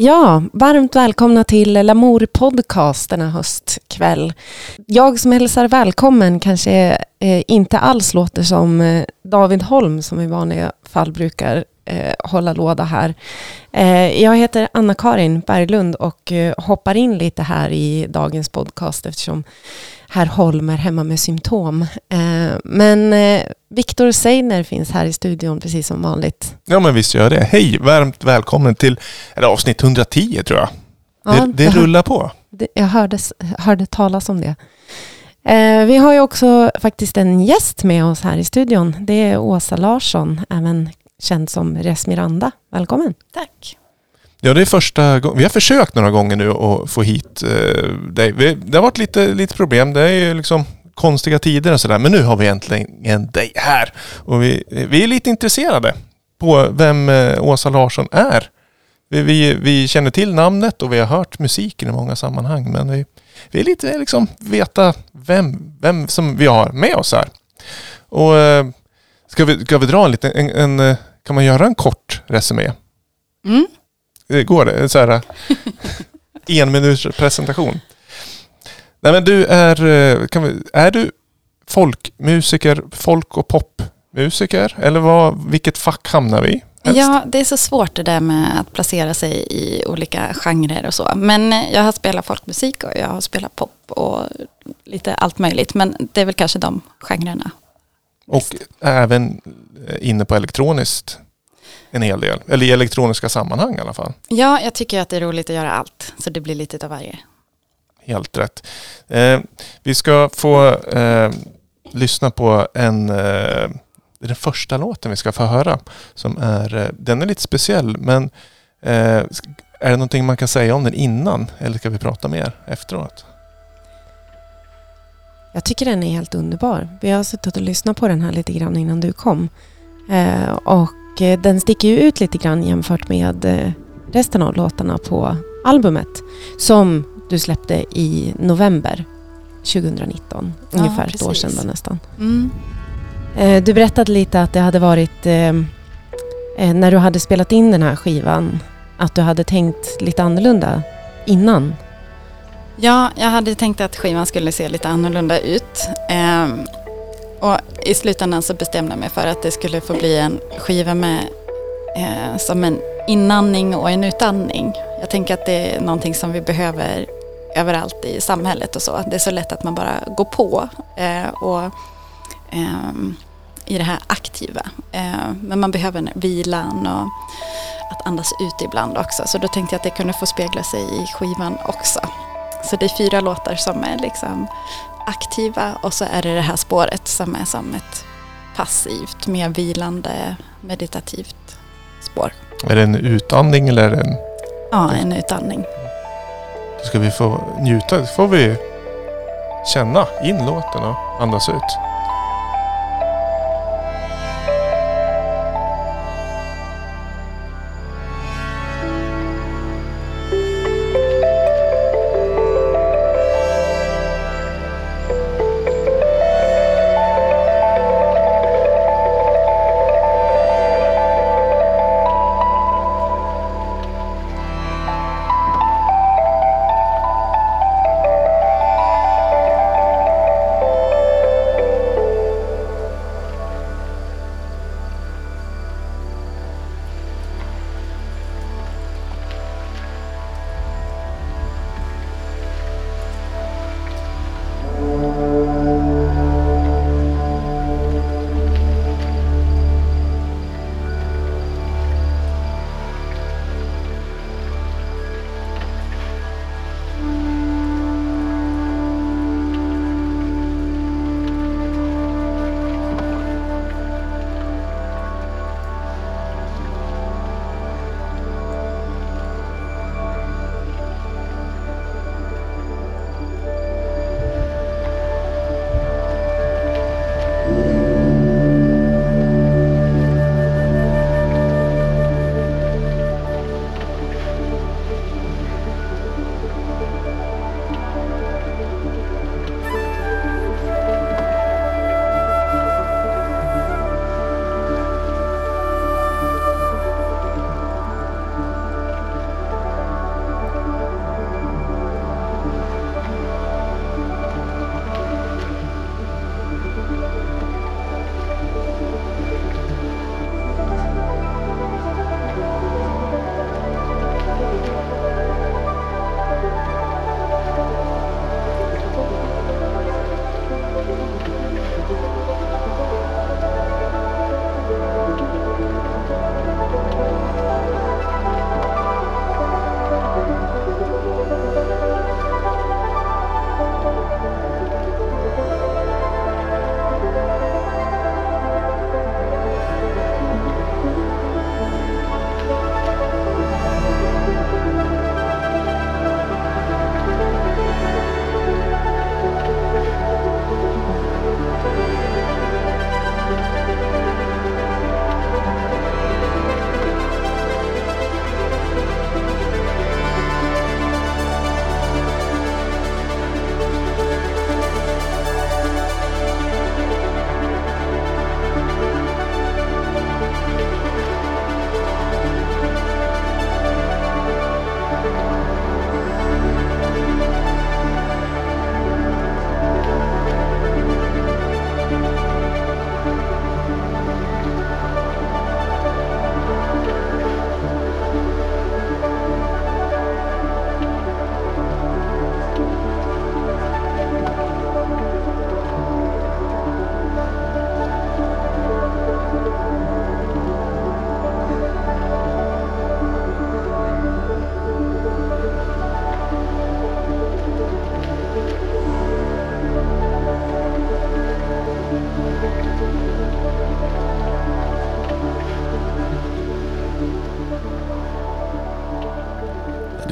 Ja, varmt välkomna till Lamour Podcast denna höstkväll. Jag som hälsar välkommen kanske eh, inte alls låter som eh, David Holm som i vanliga fall brukar eh, hålla låda här. Eh, jag heter Anna-Karin Berglund och eh, hoppar in lite här i dagens podcast eftersom herr Holm är hemma med symptom. Eh, men eh, Viktor Seiner finns här i studion precis som vanligt. Ja men visst gör det. Hej, varmt välkommen till avsnitt 110 tror jag. Ja, det, det jag rullar på. Det- Jag hörde, hörde talas om det. Eh, vi har ju också faktiskt en gäst med oss här i studion. Det är Åsa Larsson, även känd som Resmiranda. Välkommen. Tack. Ja det är första gången. Vi har försökt några gånger nu att få hit eh, dig. Vi, det har varit lite, lite problem. Det är ju liksom konstiga tider och sådär. Men nu har vi äntligen dig här. Och vi, vi är lite intresserade på vem eh, Åsa Larsson är. Vi, vi, vi känner till namnet och vi har hört musiken i många sammanhang. Men vi, vi är lite liksom veta vem, vem som vi har med oss här. Och eh, ska vi, ska vi dra en liten, en, en, eh, kan man göra en kort resumé? Mm. Det går det? Så här, en minuters presentation. Nej men du är, eh, vi, är du folkmusiker, folk och popmusiker? Eller vad, vilket fack hamnar vi i? helst? Ja, det är så svårt det där med att placera sig i olika genrer och så. Men eh, jag har spelat folkmusik och jag har spelat pop och lite allt möjligt. Men det är väl kanske de genrerna. Och även eh, inne på elektroniskt en hel del. Eller i elektroniska sammanhang i alla fall. Ja, jag tycker att det är roligt att göra allt. Så det blir lite av varje. Helt rätt. Eh, vi ska få eh, lyssna på en, eh, den första låten vi ska få höra. Som är, eh, den är lite speciell men eh, är det någonting man kan säga om den innan eller ska vi prata mer efteråt? Jag tycker den är helt underbar. Vi har suttit och lyssnat på den här lite grann innan du kom. Eh, och eh, den sticker ju ut lite grann jämfört med eh, resten av låtarna på albumet. Som du släppte i november 2019. Ja, ungefär ett år sedan då nästan. Mm. Eh, Du berättade lite att det hade varit eh, när du hade spelat in den här skivan att du hade tänkt lite annorlunda innan. Ja, jag hade tänkt att skivan skulle se lite annorlunda ut. Ehm, och i slutändan så bestämde jag mig för att det skulle få bli en skiva med eh, som en inandning och en utandning. Jag tänker att det är någonting som vi behöver överallt i samhället och så. Det är så lätt att man bara går på eh, och eh, i det här aktiva. Eh, men man behöver vilan och att andas ut ibland också. Så då tänkte jag att det kunde få spegla sig i skivan också. Så det är fyra låtar som är liksom aktiva och så är det det här spåret som är som ett passivt, mer vilande, meditativt spår. Är det en utandning eller är det en, Ja, en utandning. ska vi få njuta? får vi känna in låten och andas ut.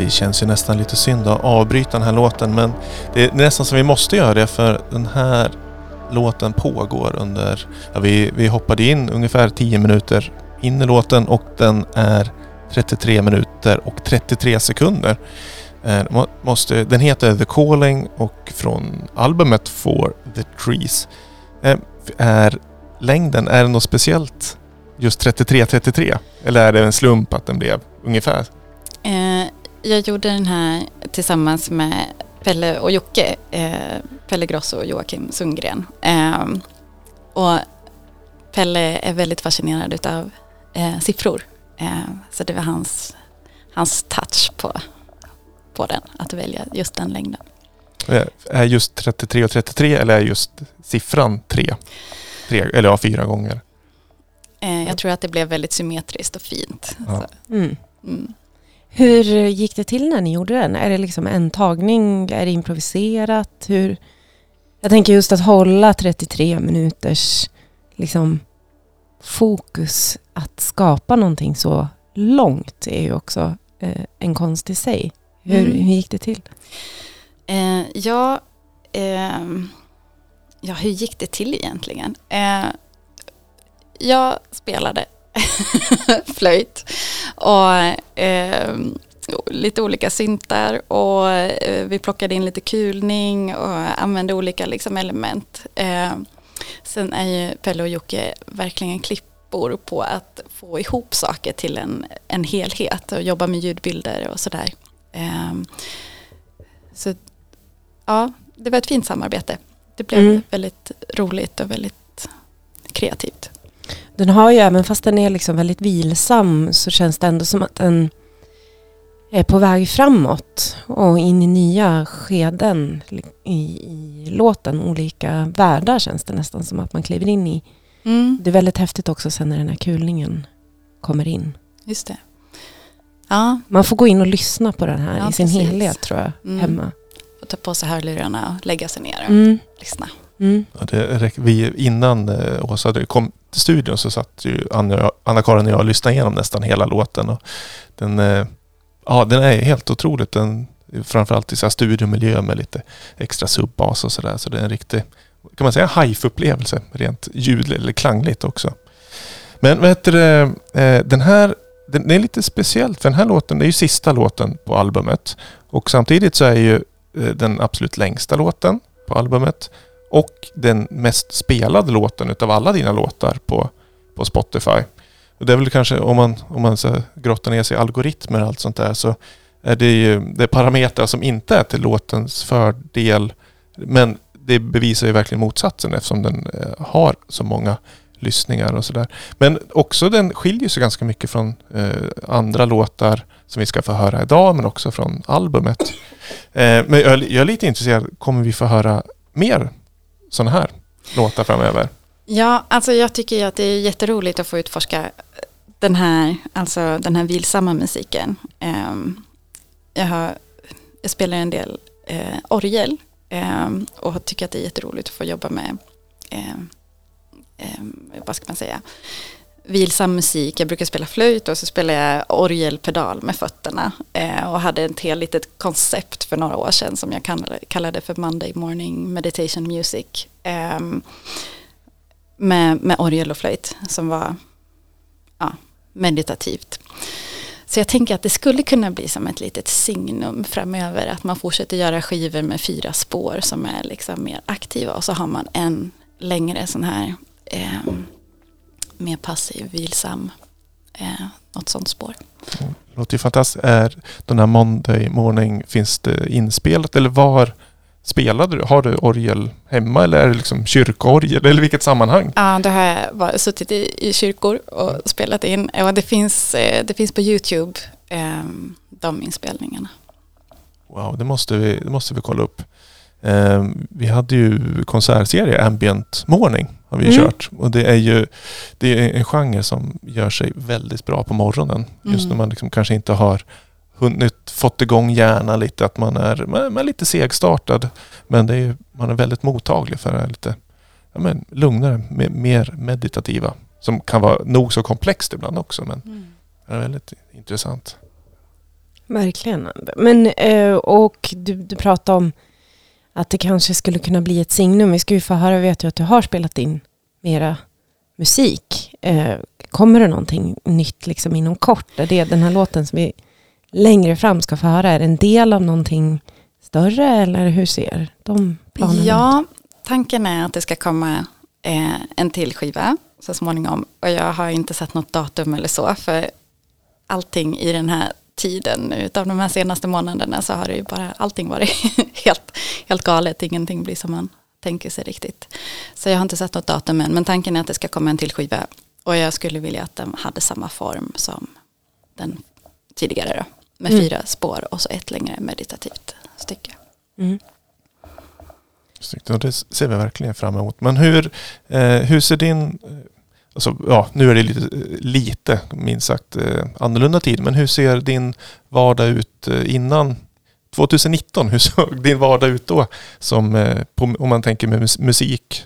Det känns ju nästan lite synd att avbryta den här låten men det är nästan som vi måste göra det för den här låten pågår under... Ja, vi, vi hoppade in ungefär 10 minuter in i låten och den är 33 minuter och 33 sekunder. Eh, måste, den heter The Calling och från albumet For the Trees. Eh, är längden, är det något speciellt just 33-33? Eller är det en slump att den blev ungefär? Eh, jag gjorde den här tillsammans med Pelle och Jocke, eh, Pelle Grosso och Joakim Sundgren. Eh, och Pelle är väldigt fascinerad av eh, siffror. Eh, så det var hans, hans touch på, på den, att välja just den längden. Är just 33 och 33 eller är just siffran 3? tre eller ja, fyra gånger? Eh, jag tror att det blev väldigt symmetriskt och fint. Ja. Mm. Mm. Hur gick det till när ni gjorde den? Är det liksom en tagning? Är det improviserat? Hur? Jag tänker just att hålla 33 minuters liksom, fokus att skapa någonting så långt är ju också eh, en konst i sig. Hur, mm. hur gick det till? Eh, ja, eh, ja, hur gick det till egentligen? Eh, jag spelade flöjt och eh, lite olika syntar och eh, vi plockade in lite kulning och använde olika liksom, element. Eh, sen är ju Pelle och Jocke verkligen klippor på att få ihop saker till en, en helhet och jobba med ljudbilder och sådär. Eh, så ja, det var ett fint samarbete. Det blev mm. väldigt roligt och väldigt kreativt. Den har ju, även fast den är liksom väldigt vilsam, så känns det ändå som att den är på väg framåt och in i nya skeden i, i låten. Olika världar känns det nästan som att man kliver in i. Mm. Det är väldigt häftigt också sen när den här kulningen kommer in. Just det. Ja. Man får gå in och lyssna på den här ja, i sin precis. helhet tror jag, mm. hemma. Och ta på sig hörlurarna och lägga sig ner och mm. lyssna. Mm. Ja, det, vi, innan eh, Åsa kom till studion så satt ju Anna-Karin och jag och lyssnade igenom nästan hela låten. Och den, eh, ja, den är helt otroligt. Den, framförallt i så här studiomiljö med lite extra subbas och sådär. Så det är en riktig, kan man säga, hive-upplevelse rent ljudligt eller klangligt också. Men vad heter det, eh, den här den är lite speciellt för den här låten, det är ju sista låten på albumet. Och samtidigt så är ju eh, den absolut längsta låten på albumet och den mest spelade låten utav alla dina låtar på, på Spotify. Och det är väl kanske om man, om man så grottar ner sig i algoritmer och allt sånt där så är det ju det är parametrar som inte är till låtens fördel. Men det bevisar ju verkligen motsatsen eftersom den eh, har så många lyssningar och sådär. Men också den skiljer sig ganska mycket från eh, andra låtar som vi ska få höra idag men också från albumet. Eh, men jag, jag, är lite intresserad, kommer vi få höra mer sådana här låtar framöver? Ja, alltså jag tycker ju att det är jätteroligt att få utforska den här, alltså den här vilsamma musiken. Ehm, jag, har, jag spelar en del eh, orgel ehm, och tycker att det är jätteroligt att få jobba med, ehm, vad ska man säga, vilsam musik. Jag brukar spela flöjt och så spelar jag orgelpedal med fötterna. Eh, och hade ett helt litet koncept för några år sedan som jag kallade, för Monday Morning Meditation Music. Eh, med, med orgel och flöjt som var ja, meditativt. Så jag tänker att det skulle kunna bli som ett litet signum framöver. Att man fortsätter göra skivor med fyra spår som är liksom mer aktiva. Och så har man en längre sån här eh, mer passiv, vilsam, eh, något sånt spår. Mm. Låter ju fantastiskt. Är den här Monday Morning, finns det inspelat eller var spelade du? Har du orgel hemma eller är det liksom kyrkorgel eller vilket sammanhang? Ja, det har jag suttit i, i kyrkor och mm. spelat in. Och det finns, eh, det finns på YouTube, eh, de inspelningarna. Wow, det måste vi, det måste vi kolla upp. Eh, vi hade ju konsertserie Ambient Morning har vi mm. kört. Och det är ju det är en genre som gör sig väldigt bra på morgonen. Just mm. när man liksom kanske inte har hunnit fått igång hjärnan lite, att man är, man är lite segstartad. Men det är ju, man är väldigt mottaglig för det här lite ja, men lugnare, mer meditativa. Som kan vara nog så komplext ibland också men mm. det är väldigt intressant. Verkligen. Men, eh, och du, du pratade om att det kanske skulle kunna bli ett signum. Vi ska ju få höra, vet du att du har spelat in mera musik. Eh, kommer det någonting nytt liksom inom kort? Är det den här låten som vi längre fram ska få höra? Är det en del av någonting större eller hur ser de planerna Ja, tanken är att det ska komma eh, en till skiva så småningom. Och jag har inte sett något datum eller så. För allting i den här tiden utav de här senaste månaderna så har det ju bara allting varit helt, helt galet. Ingenting blir som man tänker sig riktigt. Så jag har inte sett något datum än. Men tanken är att det ska komma en till skiva. Och jag skulle vilja att den hade samma form som den tidigare då. Med Mm. fyra spår och så ett längre meditativt stycke. Mm. Snyggt. Och det ser vi verkligen fram emot. Men hur, eh, hur ser din... Alltså, ja, nu är det lite, lite minst sagt eh, annorlunda tid. Men hur ser din vardag ut eh, innan 2019? Hur såg din vardag ut då? Som, eh, på, om man tänker med musik.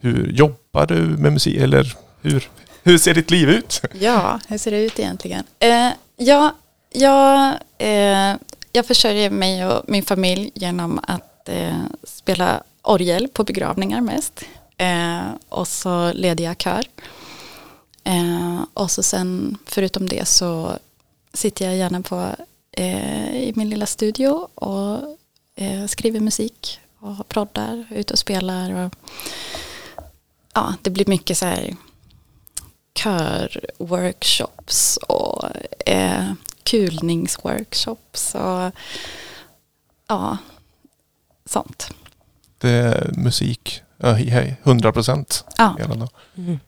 Hur jobbar du med musik? Eller hur, hur ser ditt liv ut? Ja, hur ser det ut egentligen? Eh, ja, jag, eh, jag försörjer mig och min familj genom att eh, spela orgel på begravningar mest. Eh, och så leder jag kör. Eh, och så sen, förutom det så sitter jag gärna på, eh, i min lilla studio och eh, skriver musik och proddar, ute och spelar. Och, ja, det blir mycket så här körworkshops och eh, kulningsworkshops och ja, sånt. Det är musik, 100 procent. Ja, hela dagen. Mm.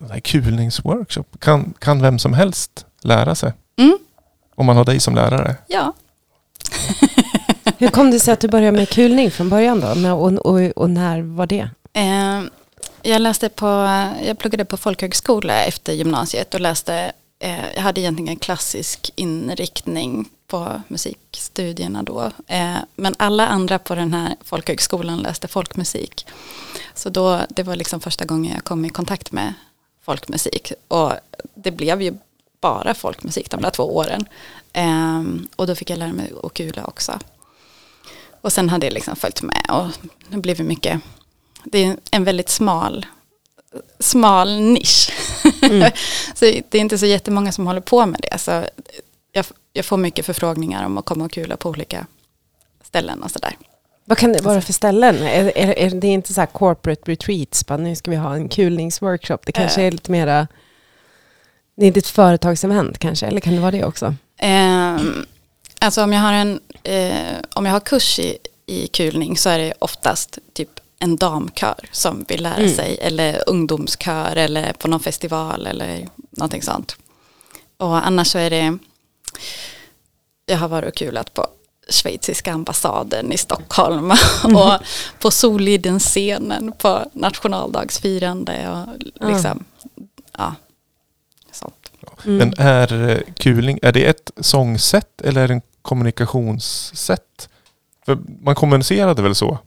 Den här kulningsworkshop, kan, kan vem som helst lära sig? mm, Om man har dig som lärare? ja. Hur kom det sig att du började med kulning från början då? Och, och, och när var det? Eh, jag läste på, jag pluggade på folkhögskola efter gymnasiet och läste, eh, jag hade egentligen en klassisk inriktning på musikstudierna då. Eh, men alla andra på den här folkhögskolan läste folkmusik. Så då, det var liksom första gången jag kom i kontakt med folkmusik. Och det blev ju bara folkmusik de där två åren. Eh, och då fick jag lära mig att kula också. Och sen hade jag liksom följt med och det blev mycket det är en väldigt smal, smal nisch. Mm. så det är inte så jättemånga som håller på med det. Så jag, jag får mycket förfrågningar om att komma och kula på olika ställen och sådär. Vad kan det vara för ställen? Är, är, är det inte så här corporate retreats? Bara, nu ska vi ha en kulningsworkshop. Det kanske Eh. är lite mera... Det är inte ett företagsevent kanske? Eller kan det vara det också? Ehm, alltså om jag har en eh, om jag har kurs i, i kulning så är det oftast typ en damkör som vill lära Mm. sig eller ungdomskör eller på någon festival eller någonting sånt. Och annars så är det jag har varit och kulat på schweiziska ambassaden i Stockholm och på Soliden-scenen på nationaldagsfirande och liksom, ja, sånt. Mm. Men är eh, kuling, är det ett sångsätt eller är det en kommunikationssätt? För man kommunicerade väl så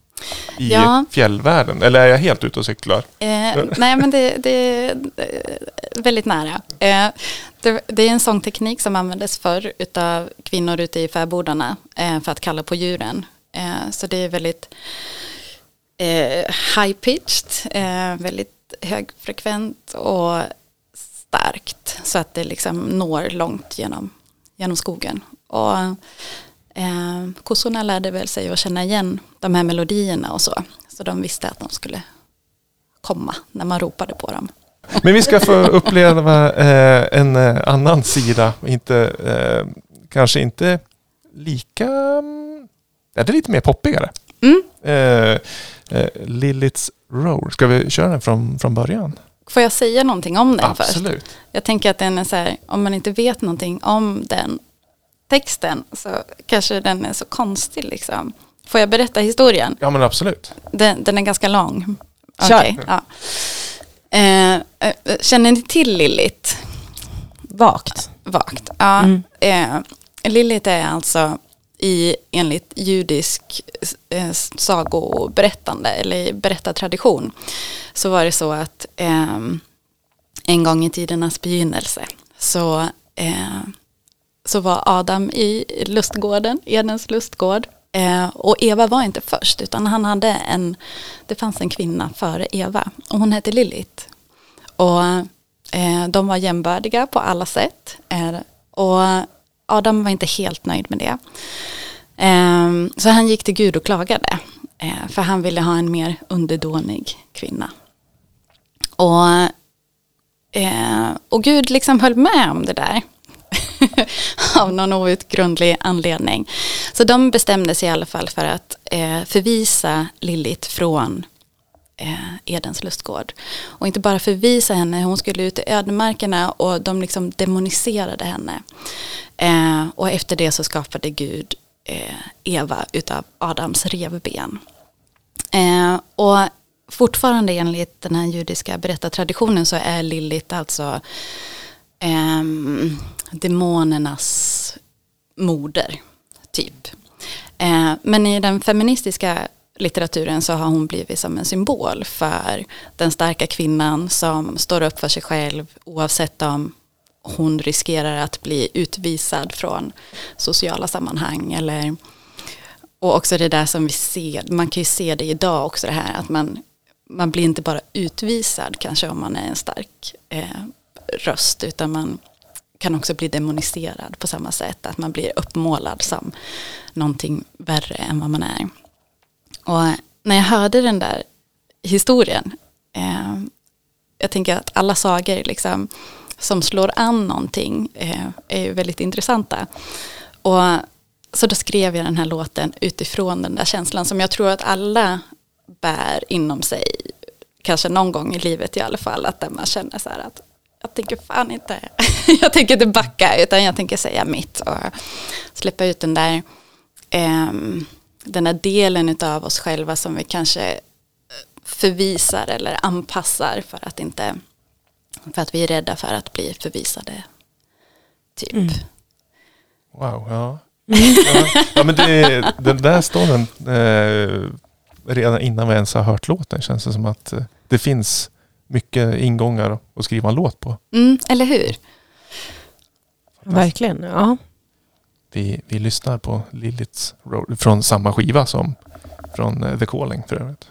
i Ja. fjällvärlden? Eller är jag helt ute och cyklar? Eh, nej men det, det är väldigt nära. Eh, det, är en sångteknik som användes förr utav kvinnor ute i fäbodarna eh, för att kalla på djuren. Eh, så det är väldigt high-pitched, väldigt högfrekvent och starkt så att det liksom når långt genom, genom skogen. Och eh, kossorna lärde väl sig att känna igen de här melodierna och så. Så de visste att de skulle komma när man ropade på dem. Men vi ska få uppleva eh, en eh, annan sida. Inte, eh, kanske inte lika... Ja, det är lite mer poppigare. Mm. Eh, eh, Lilith's Roar. Ska vi köra den från, från början? Får jag säga någonting om den först? Absolut. Jag tänker att den är så här, om man inte vet någonting om den texten så kanske den är så konstig liksom. Får jag berätta historien? Ja men absolut. Den, den är ganska lång. Kör. Okej, ja. Eh, eh, känner ni till Lilith? Vagt. Vagt. Ja. Mm. Eh, Lilith är alltså i enligt judisk eh, sagoberättande eller berättartradition så var det så att eh, en gång i tidernas begynnelse så eh, så var Adam i lustgården, Edens lustgård. Eh, och Eva var inte först utan han hade en, det fanns en kvinna före Eva och hon hette Lilith. Och eh, de var jämbördiga på alla sätt. Eh, och Adam var inte helt nöjd med det. Eh, så han gick till Gud och klagade. Eh, för han ville ha en mer underdånig kvinna. Och, eh, och Gud liksom höll med om det där. av någon outgrundlig anledning. Så de bestämde sig i alla fall för att eh, förvisa Lillit från eh, Edens lustgård. Och inte bara förvisa henne, hon skulle ut i ödemarkerna och de liksom demoniserade henne. Eh, och efter det så skapade Gud eh, Eva utav Adams revben. Eh, och fortfarande enligt den här judiska berättartraditionen så är Lillit alltså eh, demonernas moder, typ. Eh, men i den feministiska litteraturen så har hon blivit som en symbol för den starka kvinnan som står upp för sig själv oavsett om hon riskerar att bli utvisad från sociala sammanhang eller och också det där som vi ser, man kan ju se det idag också det här att man, man blir inte bara utvisad kanske om man är en stark eh, röst utan man kan också bli demoniserad på samma sätt. Att man blir uppmålad som någonting värre än vad man är. Och när jag hörde den där historien, eh, jag tänker att alla sagor liksom, som slår an någonting eh, är väldigt intressanta. Och så då skrev jag den här låten utifrån den där känslan som jag tror att alla bär inom sig, kanske någon gång i livet i alla fall, att där man känner så här att jag tänker fan inte, jag tänker inte backa utan jag tänker säga mitt och släppa ut den där, eh, den där delen av oss själva som vi kanske förvisar eller anpassar för att inte, för att vi är rädda för att bli förvisade. Typ. Mm. Wow, ja. Ja. ja. men det, den där storyn, eh, redan innan vi ens har hört låten känns det som att eh, det finns mycket ingångar att skriva en låt på. Mm, eller hur? Verkligen, ja. Vi, vi lyssnar på Liliths Road från samma skiva som från eh, The Calling för övrigt.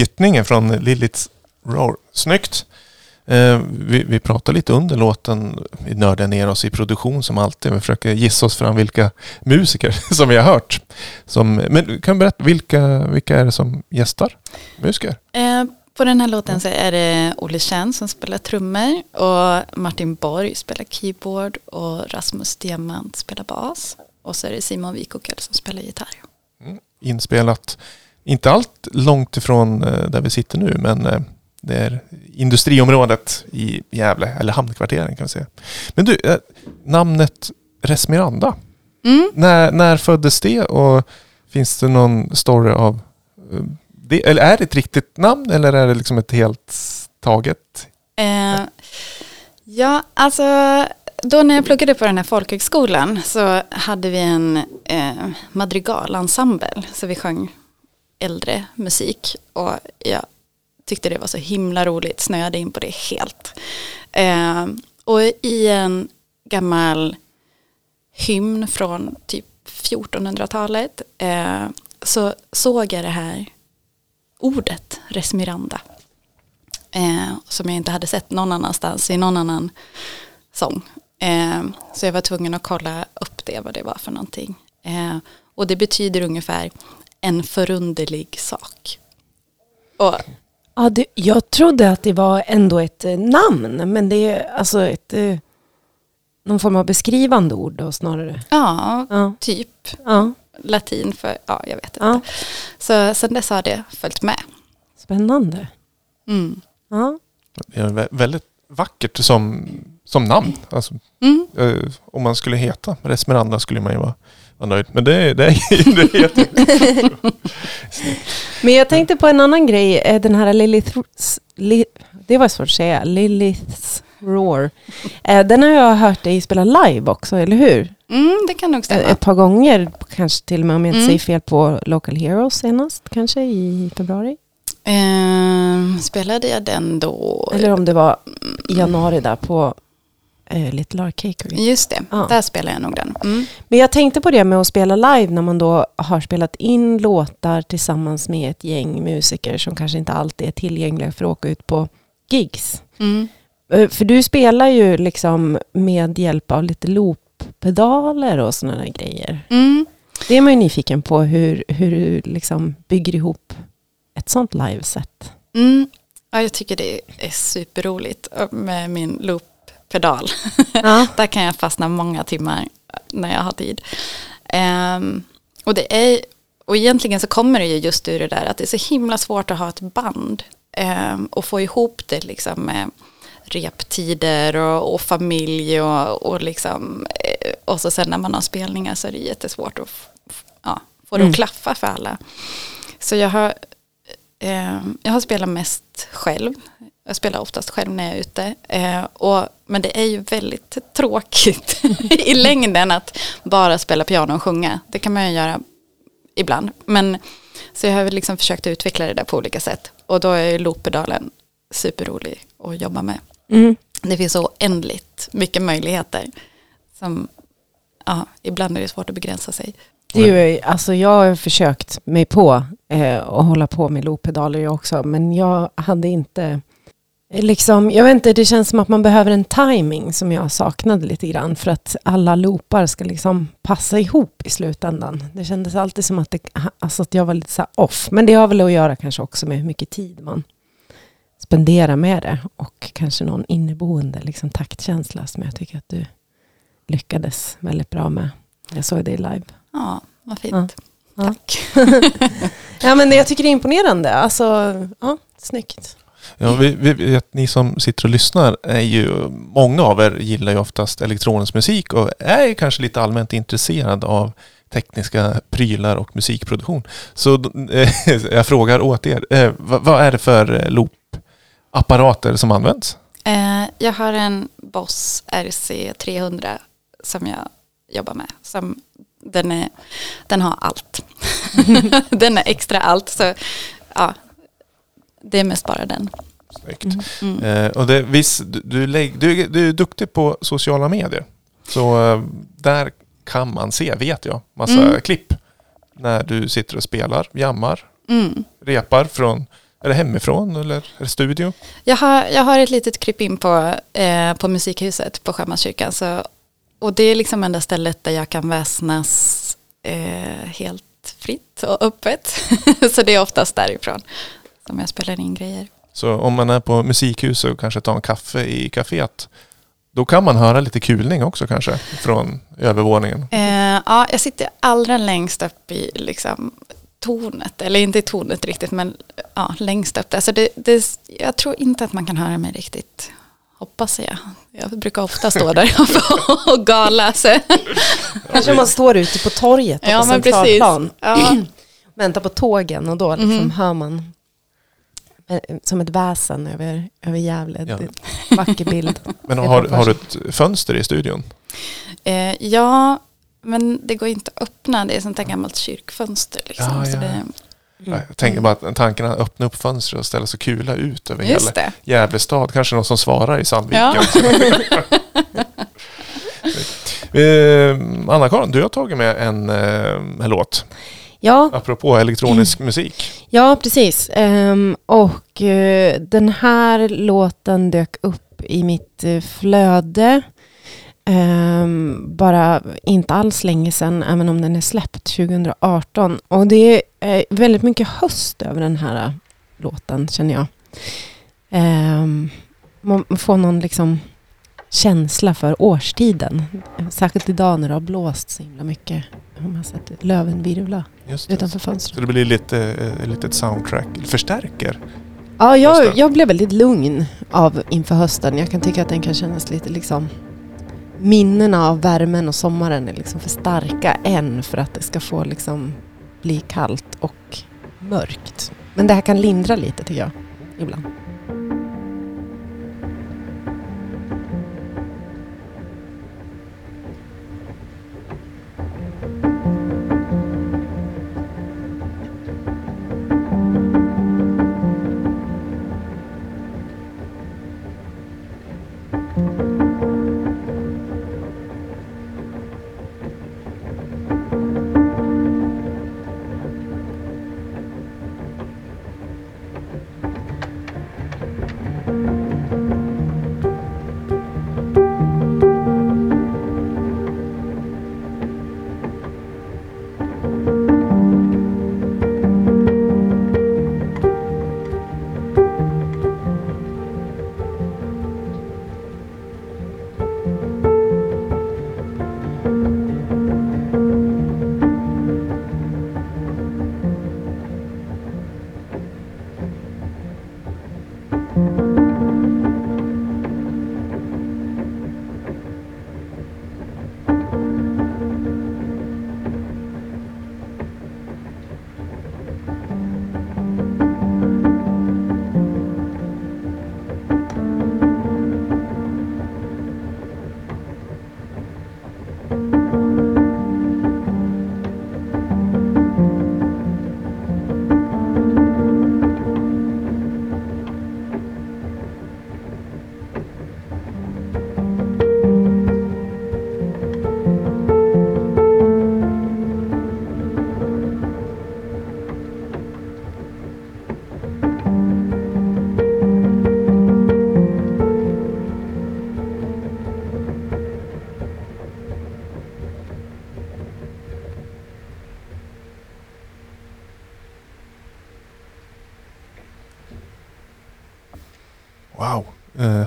Rytningen från Liliths Roar. Snyggt! Eh, vi, vi pratar lite under låten. Vi nördar ner oss i produktion som alltid. Vi försöker gissa oss fram vilka musiker som vi har hört. Som, men kan du berätta, vilka, vilka är det som gästar? Musiker? Eh, på den här låten så är det Olle Kjern som spelar trummor och Martin Borg spelar keyboard och Rasmus Diamant spelar bas. Och så är det Simon Wikokel som spelar gitarr. Inspelat, inte allt långt ifrån eh, där vi sitter nu, men eh, det är industriområdet i Gävle, eller hamnkvarteren kan vi säga. Men du, eh, namnet Resmiranda, Mm. när, när föddes det och finns det någon story av det? Eller är det ett riktigt namn eller är det liksom ett helt taget? Eh, ja, alltså då när jag pluggade på den här folkhögskolan så hade vi en eh, madrigalensemble. Så vi sjöng äldre musik och jag tyckte det var så himla roligt, snöade in på det helt. Eh, och i en gammal hymn från typ 1400-talet eh, så såg jag det här ordet resmiranda eh, som jag inte hade sett någon annanstans i någon annan sång. Eh, så jag var tvungen att kolla upp det, vad det var för någonting. Eh, och det betyder ungefär en förunderlig sak. Och, Ja, det, jag trodde att det var ändå ett eh, namn, men det är alltså ett, eh, någon form av beskrivande ord då snarare. ja, Ja, typ ja latin för, ja jag vet inte. Ja. Så sen dess har det följt med. spännande. Mm. Ja. Det är vä- väldigt vackert som, som namn. Alltså, Mm. eh, om man skulle heta Resmiranda skulle man ju vara, vara nöjd. Men det, är- det, är- det heter Men jag tänkte på en annan grej, eh, den här Liliths, li, det var svårt att säga, Liliths Roar. Eh, Den har jag hört dig spela live också, eller hur? Mm, det kan nog Eh, stämma. Ett par gånger, kanske till och med om jag inte Mm. säger fel på Local Heroes senast, kanske i februari. Eh, spelade jag den då? Eller om det var i januari där på eh, Little Arcade. Just det, Ja. där spelade jag nog den. Mm. Men jag tänkte på det med att spela live när man då har spelat in låtar tillsammans med ett gäng musiker som kanske inte alltid är tillgängliga för att åka ut på gigs. Mm. Eh, För du spelar ju liksom med hjälp av lite looppedaler och sådana grejer. Mm. Det är man ju nyfiken på hur, hur du liksom bygger ihop ett sånt liveset. Mm. Ja, jag tycker det är superroligt med min looppedal. Ja. Där kan jag fastna många timmar när jag har tid. Ehm, och, det är, och egentligen så kommer det ju just ur det där att det är så himla svårt att ha ett band ehm, och få ihop det liksom med reptider och, och familj och, och liksom eh, och så sen när man har spelningar så är det jättesvårt att ja, få det Mm. att klaffa för alla. Så jag har, eh, jag har spelat mest själv. Jag spelar oftast själv när jag är ute. Eh, och, men det är ju väldigt tråkigt i längden att bara spela piano och sjunga. Det kan man ju göra ibland. Men, så jag har liksom försökt utveckla det där på olika sätt. Och då är ju looppedalen superrolig att jobba med. Mm. Det finns så oändligt mycket möjligheter. Som, ja, ibland är det svårt att begränsa sig. Det är ju, alltså jag har försökt mig på eh, att hålla på med looppedaler jag också, men jag hade inte, liksom, jag vet inte, det känns som att man behöver en timing som jag saknade lite grann för att alla loopar ska liksom passa ihop i slutändan. Det kändes alltid som att, det, alltså att jag var lite så off, men det har väl att göra kanske också med hur mycket tid man spenderar med det och kanske någon inneboende liksom, taktkänsla som jag tycker att du lyckades väldigt bra med. Jag såg det live. Ja, vad fint. Ja. Tack. Ja, men jag tycker det är imponerande. Alltså, ja, snyggt. Ja, vi, vi vet, ni som sitter och lyssnar är ju, många av er gillar ju oftast elektronisk musik och är kanske lite allmänt intresserad av tekniska prylar och musikproduktion. Så eh, jag frågar åt er, eh, vad, vad är det för eh, loopapparater som används? Eh, jag har en Boss RC300 som jag jobbar med. Som den, är, den har allt. den är extra allt. Så ja, det är mest bara den. Snyggt. Mm. Eh, och det, visst, du, du, du, du är duktig på sociala medier. Så eh, där kan man se, vet jag, massa mm. klipp. När du sitter och spelar, jammar, mm. repar från är det hemifrån eller är det studio? Jag har, jag har ett litet klipp in på, eh, på Musikhuset på Sjömanskyrkan. Så, och det är liksom enda stället där jag kan väsnas eh, helt fritt och öppet. så det är oftast därifrån som jag spelar in grejer. Så om man är på Musikhuset och kanske tar en kaffe i kaféet då kan man höra lite kulning också kanske från övervåningen? Eh, ja, jag sitter allra längst upp i liksom, tornet, eller inte i tornet riktigt, men ja, längst upp. Alltså det, det, jag tror inte att man kan höra mig riktigt, hoppas jag. Jag brukar ofta stå där och gala. Så. Kanske man står ute på torget ja, på centralplan. Ja. Väntar på tågen och då liksom mm. hör man som ett väsen över, över Gävle. Ja. Vacker bild. Men har, har du ett fönster i studion? Eh, ja, men det går inte att öppna. Det är sånt där gammalt kyrkfönster. Liksom. Ja, ja. Det, mm. Jag tänker bara att tanken att öppna upp fönstret och ställa så kula ut över Just hela. Gävle stad. Kanske någon som svarar i Sandviken. Ja. eh, Anna-Karin, du har tagit med en, eh, en låt. Ja. Apropå elektronisk musik. Ja, precis. Um, och uh, den här låten dök upp i mitt uh, flöde. Um, bara inte alls länge sedan, även om den är släppt 2018. Och det är uh, väldigt mycket höst över den här låten, känner jag. Um, man får någon liksom känsla för årstiden. Särskilt idag när det har blåst så himla mycket. Man har sett löven virvla utanför fönstret. Så det blir lite eh, litet soundtrack, förstärker? Ja, jag, jag blev väldigt lugn av inför hösten. Jag kan tycka att den kan kännas lite liksom minnena av värmen och sommaren är liksom för starka än för att det ska få liksom bli kallt och mörkt. Men det här kan lindra lite tycker jag, ibland.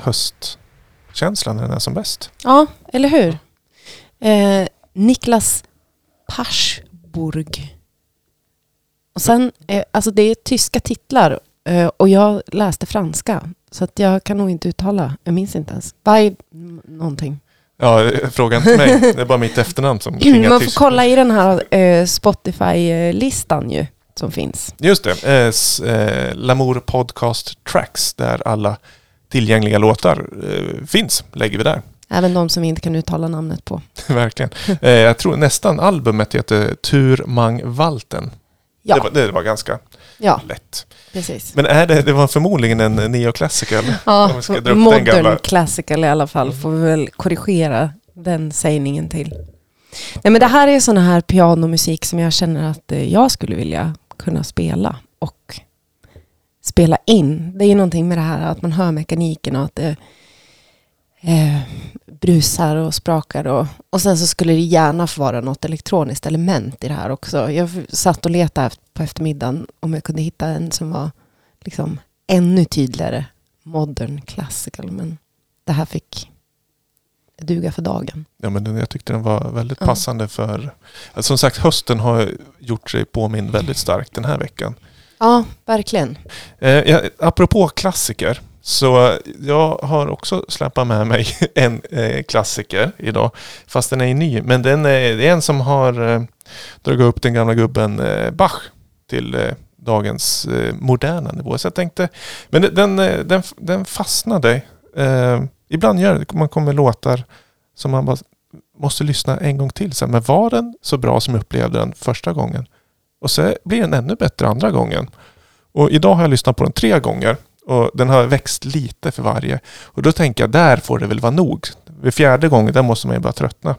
Höstkänslan är den som bäst. Ja, eller hur? Eh, Niklas Paschburg. Och sen, eh, alltså det är tyska titlar Eh, och jag läste franska. Så att jag kan nog inte uttala. Jag minns inte ens. By någonting. Ja, fråga inte mig. Det är bara mitt efternamn som klingar Man får tyst. kolla i den här eh, Spotify-listan ju. Som finns. Just det. Eh, eh, Lamour Podcast Tracks där alla tillgängliga låtar eh, finns. Lägger vi där. Även de som vi inte kan uttala namnet på. Verkligen. Eh, jag tror nästan albumet heter Tur Mang Valten. Ja, Det, var, det var ganska ja lätt. precis. Men är det, det var förmodligen en neoklassiker? eller? Ja, modern classical i alla fall. Får vi väl korrigera den sägningen till. Nej, men det här är sån här pianomusik som jag känner att eh, jag skulle vilja kunna spela och spela in. Det är ju någonting med det här att man hör mekaniken och att det eh, brusar och sprakar. Och, och sen så skulle det gärna få vara något elektroniskt element i det här också. Jag satt och letade på eftermiddagen om jag kunde hitta en som var liksom ännu tydligare modern classical. Men det här fick duga för dagen. Ja, men jag tyckte den var väldigt Ja. passande för... Alltså, som sagt, hösten har gjort sig påmind väldigt starkt den här veckan. Ja, verkligen. Eh, ja, apropå klassiker. Så jag har också släpat med mig en eh, klassiker idag. Fast den är ny. Men den är, det är en som har eh, dragit upp den gamla gubben eh, Bach till eh, dagens eh, moderna nivå. Så jag tänkte, men den, den, den, den fastnade. Eh, ibland gör det, man kommer låtar som man bara måste lyssna en gång till. Så här, men var den så bra som jag upplevde den första gången? Och så blir den ännu bättre andra gången. Och idag har jag lyssnat på den tre gånger. Och den har växt lite för varje. Och då tänker jag, där får det väl vara nog. Vid fjärde gången, där måste man ju börja tröttna.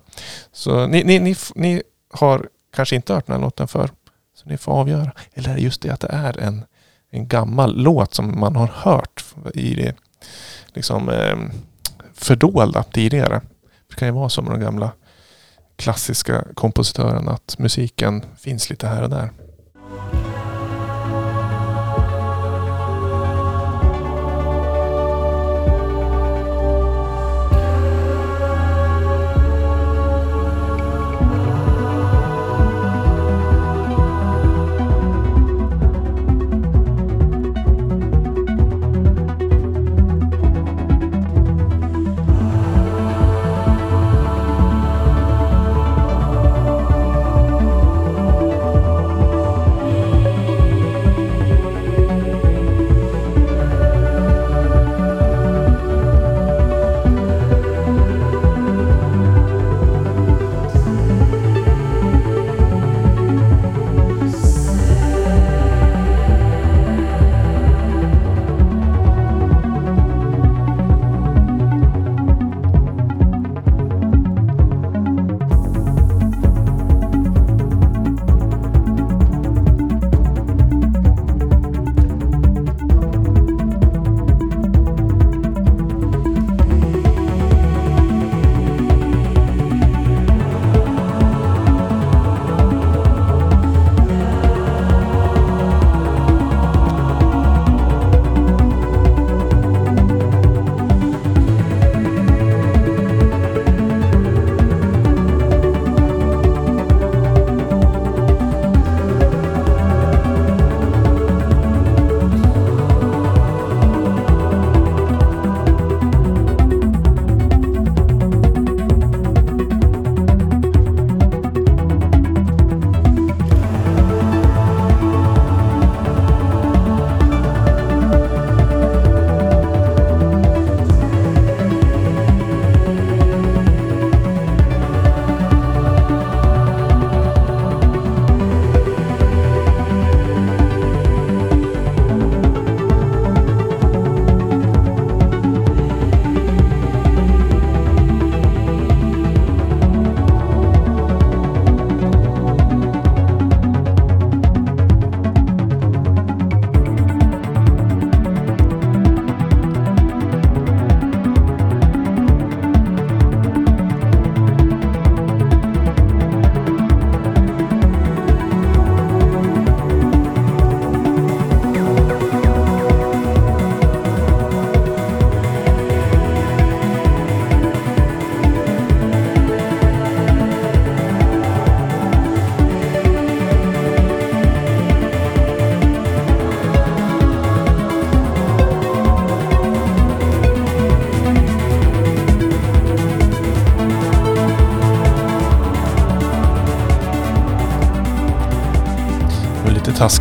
Så ni, ni, ni, ni har kanske inte hört den här låten för Så ni får avgöra. Eller är det just det att det är en, en gammal låt som man har hört i det liksom, eh, fördolda tidigare. Det kan ju vara så med de gamla klassiska kompositörerna att musiken finns lite här och där.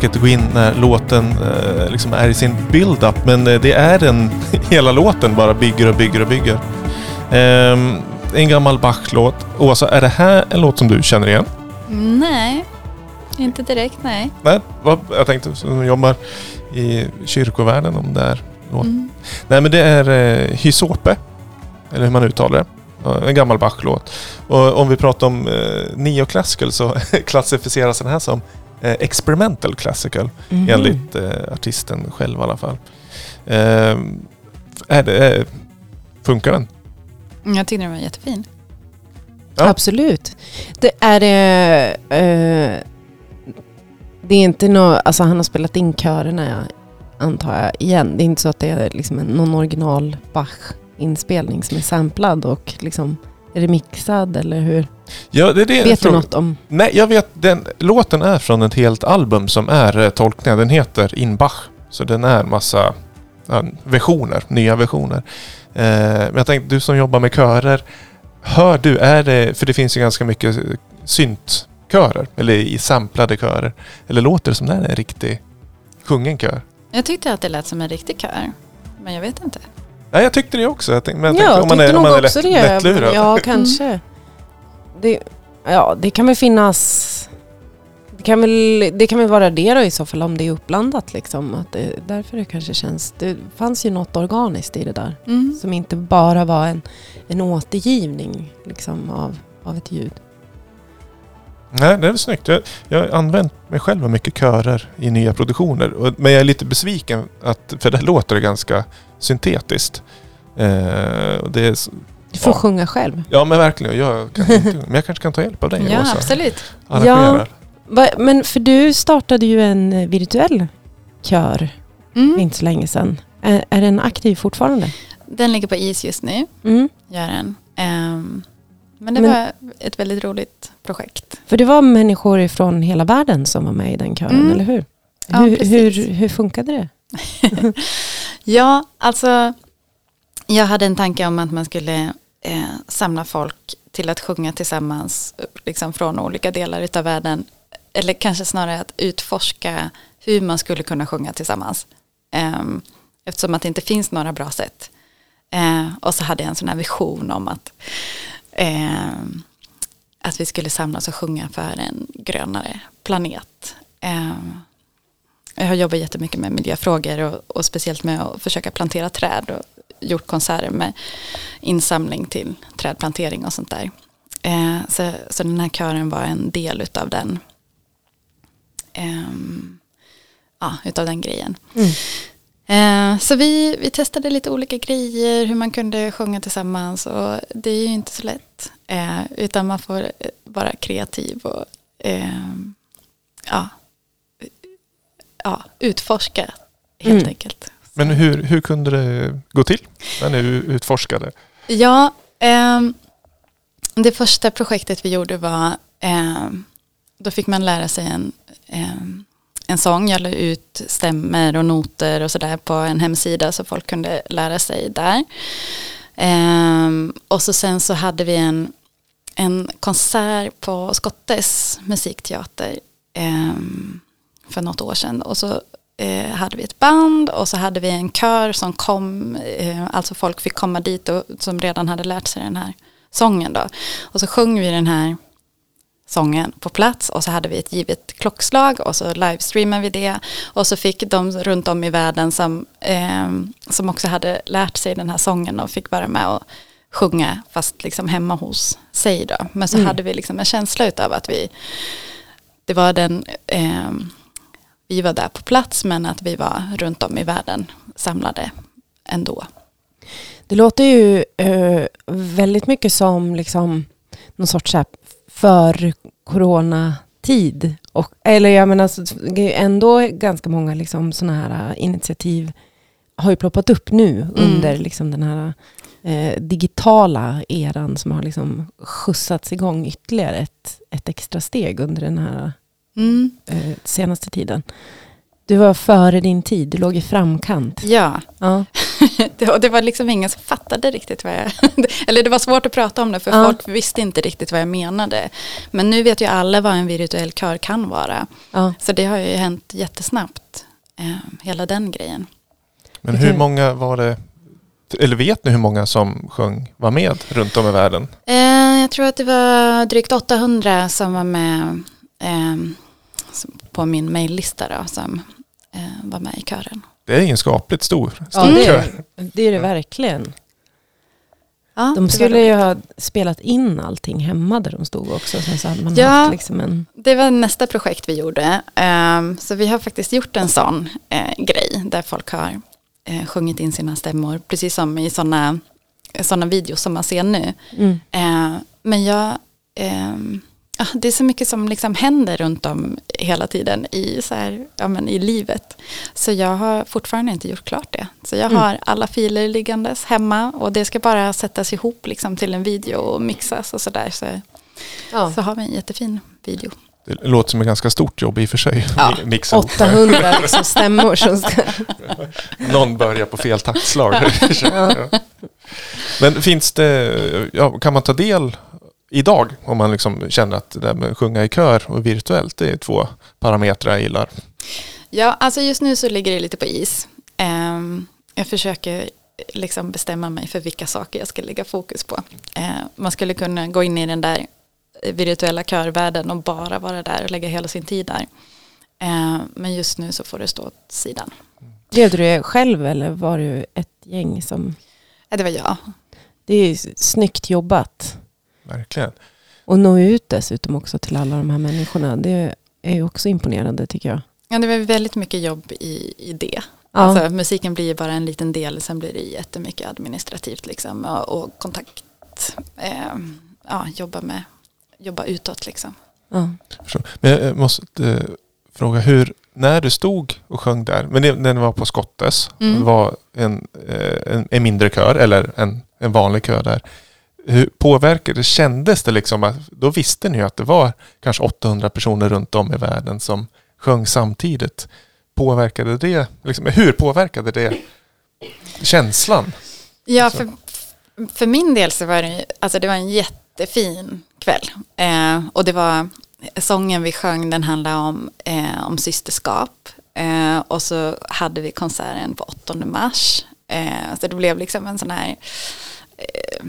Taskigt att gå in när låten eh, liksom är i sin build-up men eh, det är den, hela låten bara bygger och bygger och bygger. Ehm, en gammal Bach-låt. Åsa, är det här en låt som du känner igen? Nej, inte direkt nej. Nej, vad, jag tänkte som jobbar i kyrkovärlden om det är låt. Mm. Nej men det är eh, Hysope. Eller hur man uttalar det. En gammal Bach-låt. Och om vi pratar om eh, neoclassical så klassificeras den här som eh, experimental classical. Mhm. Enligt eh, artisten själv i alla fall. Eh, är det, eh, funkar den? Jag tyckte den var jättefin. Ja. Absolut. Det är det... Eh, det är inte något... Alltså han har spelat in körerna antar jag igen. Det är inte så att det är liksom någon original Bach-inspelning som är samplad och liksom remixad eller hur? Ja, det är det Vet du något om? Nej, jag vet. Den, låten är från ett helt album som är eh, tolkningar. Den heter In Bach. Så den är massa ja, versioner, nya versioner. Eh, men jag tänkte, du som jobbar med körer. Hör du, är det, för det finns ju ganska mycket syntkörer, eller i samplade körer. Eller låter det som det är en riktig sjungen kör? Jag tyckte att det lät som en riktig kör. Men jag vet inte. Nej, jag tyckte det också. Jag tänkte, men jag ja, tänkte, om man är, om man är också lätt, det. lättlurad. Ja, kanske. Det, ja, det kan väl finnas... Det kan väl, det kan väl vara det då i så fall om det är uppblandat liksom. Att det, därför det kanske känns... Det fanns ju något organiskt i det där. Mm. Som inte bara var en, en återgivning liksom, av, av ett ljud. Nej, det är väl snyggt. Jag, jag har använt mig själv av mycket körer i nya produktioner. Och, men jag är lite besviken att, för det låter ganska syntetiskt. Eh, det är, Du får Ja. sjunga själv. ja men verkligen, jag kan inte, men jag kanske kan ta hjälp av dig Ja, Åsa. absolut. Arrangerar. Va, men för du startade ju en eh, virtuell kör Mm. inte så länge sedan. Är, är den aktiv fortfarande? Den ligger på is just nu, Mm. gör den. Ehm, men det Men- var ett väldigt roligt projekt. För det var människor från hela världen som var med i den kören, Mm. eller hur? Ja, hur, hur, hur funkade det? Ja, alltså jag hade en tanke om att man skulle eh, samla folk till att sjunga tillsammans liksom från olika delar utav världen. Eller kanske snarare att utforska hur man skulle kunna sjunga tillsammans. Ehm, eftersom att det inte finns några bra sätt. Eh, och så hade jag en sån här vision om att, eh, att vi skulle samlas och sjunga för en grönare planet. Eh, jag har jobbat jättemycket med miljöfrågor och, och speciellt med att försöka plantera träd och gjort konserter med insamling till trädplantering och sånt där. Eh, så, så den här kören var en del utav den, eh, ja, utav den grejen. Mm. Eh, så vi, vi testade lite olika grejer, hur man kunde sjunga tillsammans och det är ju inte så lätt. Eh, utan man får eh, vara kreativ och ehm, ja, ja, utforska helt Mm. enkelt. Men hur, hur kunde det gå till när ni utforskade? Ja, ehm, det första projektet vi gjorde var, ehm, då fick man lära sig en, en sång. Jag la ut stämmer och noter och sådär på en hemsida så folk kunde lära sig där. Ehm, och så sen så hade vi en, en konsert på Skottes musikteater ehm, för något år sedan. Och så eh, hade vi ett band och så hade vi en kör som kom, eh, alltså folk fick komma dit och, som redan hade lärt sig den här sången då. Och så sjöng vi den här sången på plats och så hade vi ett givet klockslag och så livestreamade vi det och så fick de runt om i världen som, eh, som också hade lärt sig den här sången och fick vara med och sjunga fast liksom hemma hos sig då. Men så Mm. hade vi liksom en känsla utav att vi, det var den, eh, vi var där på plats men att vi var runt om i världen samlade ändå. Det låter ju eh, väldigt mycket som liksom, någon sorts för coronatid. Och, eller jag menar, så, ändå ganska många liksom, sådana här eh, initiativ har ju ploppat upp nu under liksom, den här eh, digitala eran som har liksom skjutsats igång ytterligare ett, ett extra steg under den här Mm. eh, senaste tiden. Du var före din tid, du låg i framkant. Ja, Ja. det, och det var liksom ingen som fattade riktigt vad jag... Eller det var svårt att prata om det för Ja. folk visste inte riktigt vad jag menade. Men nu vet ju alla vad en virtuell kör kan vara. Ja. Så det har ju hänt jättesnabbt, eh, hela den grejen. Men hur många var det, eller vet ni hur många som sjöng, var med runt om i världen? Eh, jag tror att det var drygt 800 som var med eh, på min mejllista då, som var med i kören. Det är ingen skapligt stor, stor Ja, det, kör. är, det är det verkligen. Ja, De skulle ju ha spelat in allting hemma där de stod också. Sen så hade man Ja. haft liksom en... Det var nästa projekt vi gjorde. Ehm, så vi har faktiskt gjort en sån eh, grej där folk har eh, sjungit in sina stämmor. Precis som i sådana såna videos som man ser nu. Mm. Eh, men jag, ehm, ja, det är så mycket som liksom händer runt om hela tiden i, så här, ja, men i livet. Så jag har fortfarande inte gjort klart det. Så jag Mm. har alla filer liggandes hemma och det ska bara sättas ihop liksom, till en video och mixas och sådär. Så, Ja. så har vi en jättefin video. Det låter som ett ganska stort jobb i och för sig. Ja. Mixa ihop. 800 liksom stämmor som ska... Någon börjar på fel taktslag. Ja. Men finns det, ja, kan man ta del idag om man liksom känner att det där med att sjunga i kör och virtuellt det är två parametrar jag gillar. Ja, alltså just nu så ligger det lite på is. Ehm, jag försöker liksom bestämma mig för vilka saker jag ska lägga fokus på. Eh, man skulle kunna gå in i den där virtuella körvärlden och bara vara där och lägga hela sin tid där. Eh, men just nu så får det stå åt sidan. Blev du det själv eller var du ett gäng som... Eh, det var jag. Det är ju snyggt jobbat. Verkligen. Och nå ut dessutom också till alla de här människorna. Det är ju också imponerande tycker jag. Ja, det var väldigt mycket jobb i, i det. Ja. Alltså, musiken blir ju bara en liten del, sen blir det jättemycket administrativt liksom, och, och kontakt. Eh, ja, jobba, med, jobba utåt liksom. Ja. Förstår. Men jag måste eh, fråga hur, när du stod och sjöng där, men det, den var på Skottes, Mm. det var en, eh, en, en mindre kör eller en, en vanlig kör där. Hur påverkade, kändes det liksom, att, då visste ni ju att det var kanske 800 personer runt om i världen som sjöng samtidigt. Påverkade det, liksom, hur påverkade det känslan? Ja, Så. för, för min del så var det, alltså det var en jättefin kväll. Eh, och det var, sången vi sjöng den handlade om, eh, om systerskap. Eh, och så hade vi konserten på 8 mars. Eh, så det blev liksom en sån här, eh,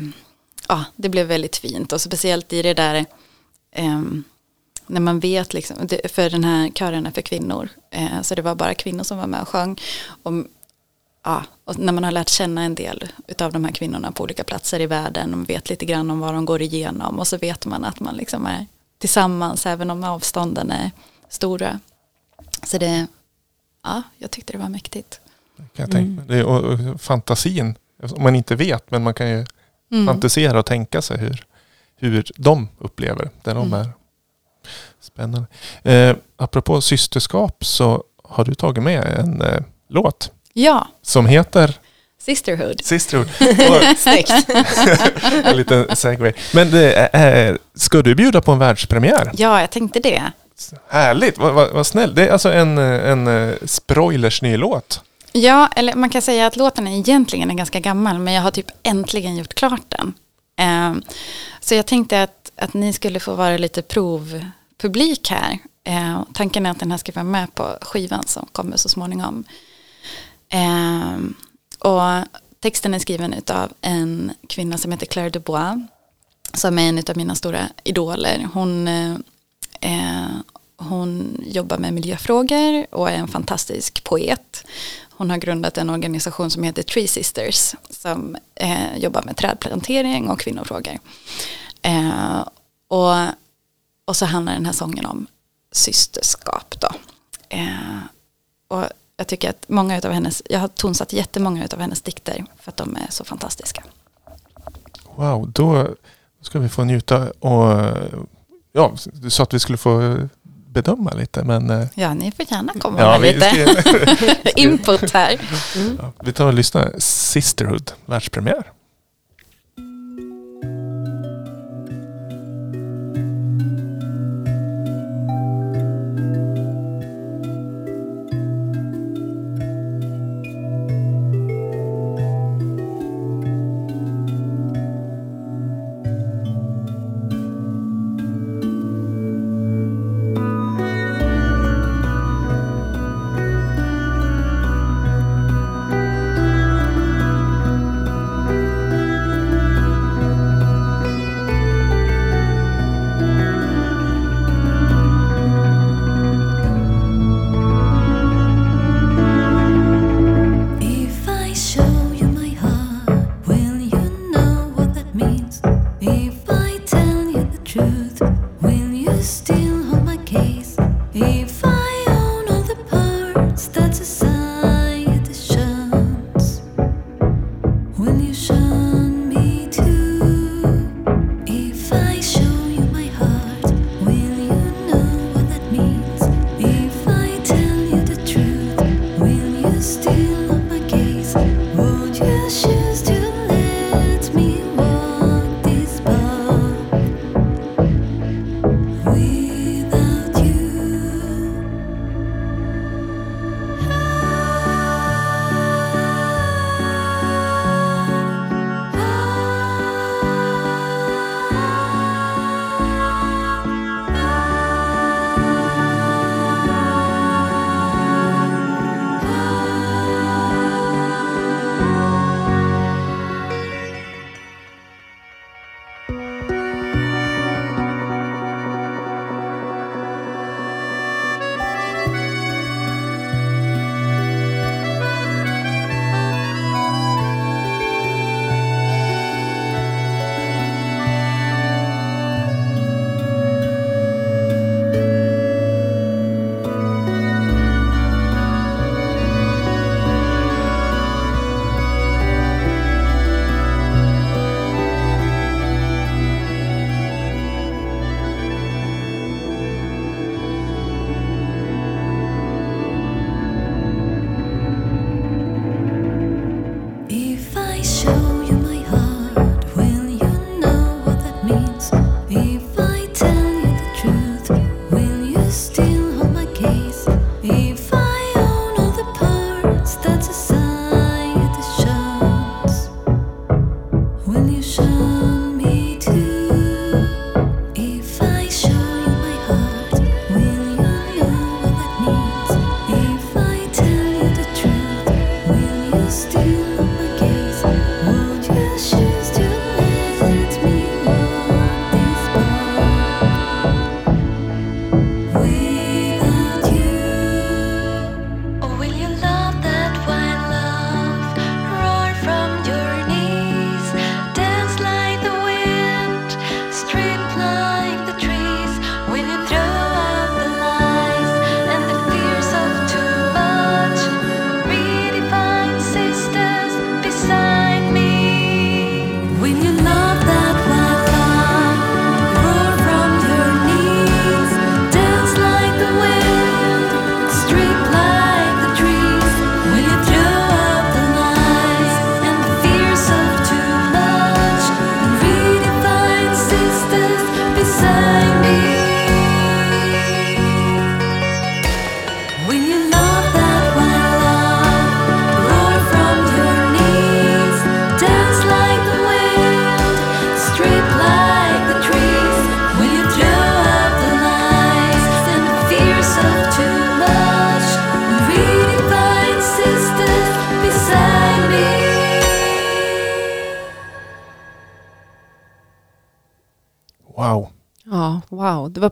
ja det blev väldigt fint. Och speciellt i det där, eh, när man vet liksom, det- för den här kören är för kvinnor. Eh, så det var bara kvinnor som var med och sjöng. Och ja, och när man har lärt känna en del av de här kvinnorna på olika platser i världen och vet lite grann om vad de går igenom och så vet man att man liksom är tillsammans även om avstånden är stora. Så det, ja, jag tyckte det var mäktigt. Kan jag tänka. Mm. Det och, och fantasin, om man inte vet, men man kan ju Mm. fantisera och tänka sig hur, hur de upplever det de Mm. är. Spännande. Eh, apropå systerskap så har du tagit med en eh, låt Ja, som heter Sisterhood. Sisterhood. Snyggt. en liten segway. Men det är, ska du bjuda på en världspremiär? Ja, jag tänkte det. Härligt, vad, vad, vad snäll. Det är alltså en, en eh, Sproilers ny låt. Ja, eller man kan säga att låten är egentligen är ganska gammal men jag har typ äntligen gjort klart den. Eh, så jag tänkte att, att ni skulle få vara lite provpublik här. Eh, tanken är att den här ska vara med på skivan som kommer så småningom. Eh, och texten är skriven av en kvinna som heter Claire Dubois som är en av mina stora idoler. Hon, eh, eh, hon jobbar med miljöfrågor och är en fantastisk poet. Hon har grundat en organisation som heter Tree Sisters som eh, jobbar med trädplantering och kvinnofrågor. Eh, och, och så handlar den här sången om systerskap då. Eh, och jag tycker att många av hennes, jag har tonsatt jättemånga av hennes dikter för att de är så fantastiska. Wow, då ska vi få njuta och ja, du sa att vi skulle få bedöma lite men eh, Ja, ni får gärna komma ja, med vi, lite input här. ja, vi tar och lyssnar. Sisterhood, världspremiär.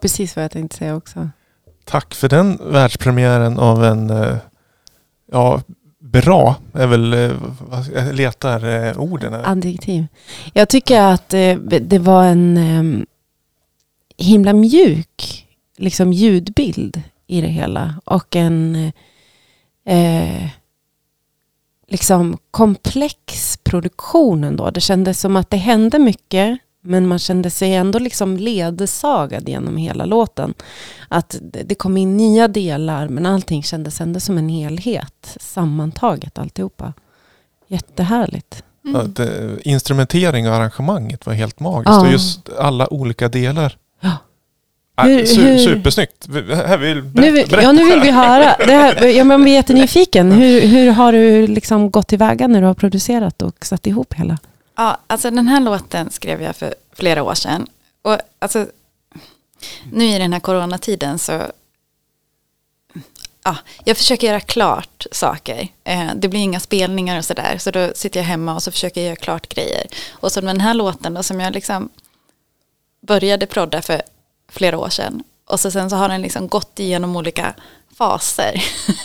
Precis vad jag tänkte säga också. Tack för den världspremiären av en, eh, ja, bra är väl, eh, jag letar eh, orden här. Adjektiv. Jag tycker att det var en eh, himla mjuk liksom ljudbild i det hela. Och en eh, liksom komplex produktion ändå. Det kändes som att det hände mycket. Men man kände sig ändå liksom ledsagad genom hela låten. Att det det kom in nya delar men allting kändes ändå som en helhet. Sammantaget alltihopa. Jättehärligt. Mm. Att, eh, instrumentering och arrangemanget var helt magiskt. Ja. Och just alla olika delar. Ja. Äh, Hur- su- hur- Supersnyggt. Här vill, berätta, Nu, vill- berätta. ja, nu vill vi höra. Det här, ja, men vi är jättenyfiken. Hur, hur har du liksom gått tillväga när du har producerat och satt ihop hela? Ja, alltså den här låten skrev jag för flera år sedan. Och alltså, nu i den här coronatiden så, ja, jag försöker göra klart saker. Eh, det blir inga spelningar och sådär, så då sitter jag hemma och så försöker jag göra klart grejer. Och så den här låten då som jag liksom började prodda för flera år sedan. Och så sen så har den liksom gått igenom olika faser.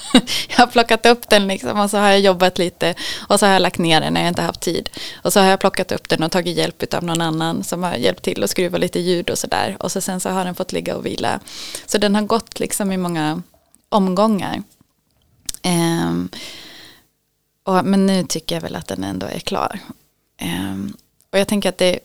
jag har plockat upp den liksom och så har jag jobbat lite och så har jag lagt ner den när jag inte haft tid. Och så har jag plockat upp den och tagit hjälp av någon annan som har hjälpt till att skruva lite ljud och sådär. Och så sen så har den fått ligga och vila. Så den har gått liksom i många omgångar. Um, och, men nu tycker jag väl att den ändå är klar. Um, och jag tänker att det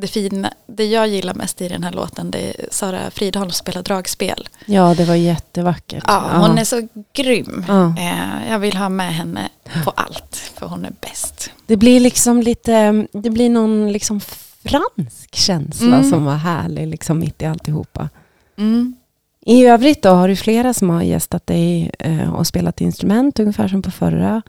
det fina, det jag gillar mest i den här låten det är Sara Fridholm spelar dragspel. Ja, det var jättevackert. Ja, hon är så grym. Ja. Eh, jag vill ha med henne på allt, för hon är bäst. Det blir liksom lite, det blir någon liksom fransk känsla Mm. som var härlig liksom mitt i alltihopa. Mm. I övrigt då, har du flera som har gästat dig eh, och spelat instrument ungefär som på förra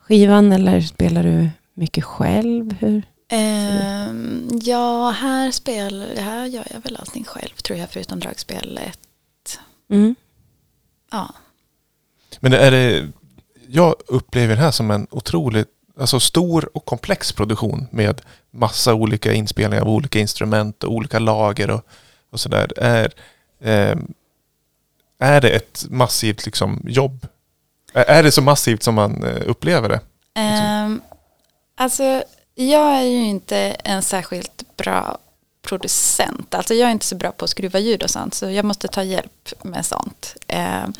skivan eller spelar du mycket själv? Hur? Ehm, ja, här, spel, här gör jag väl allting själv tror jag, förutom dragspelet. Mm. Ja. Men är det, jag upplever det här som en otroligt alltså stor och komplex produktion med massa olika inspelningar av olika instrument och olika lager och, och sådär. Är, eh, är det ett massivt liksom, jobb? Är, är det så massivt som man eh, upplever det? Ehm, alltså, jag är ju inte en särskilt bra producent. Alltså jag är inte så bra på att skruva ljud och sånt. Så jag måste ta hjälp med sånt. Ehm,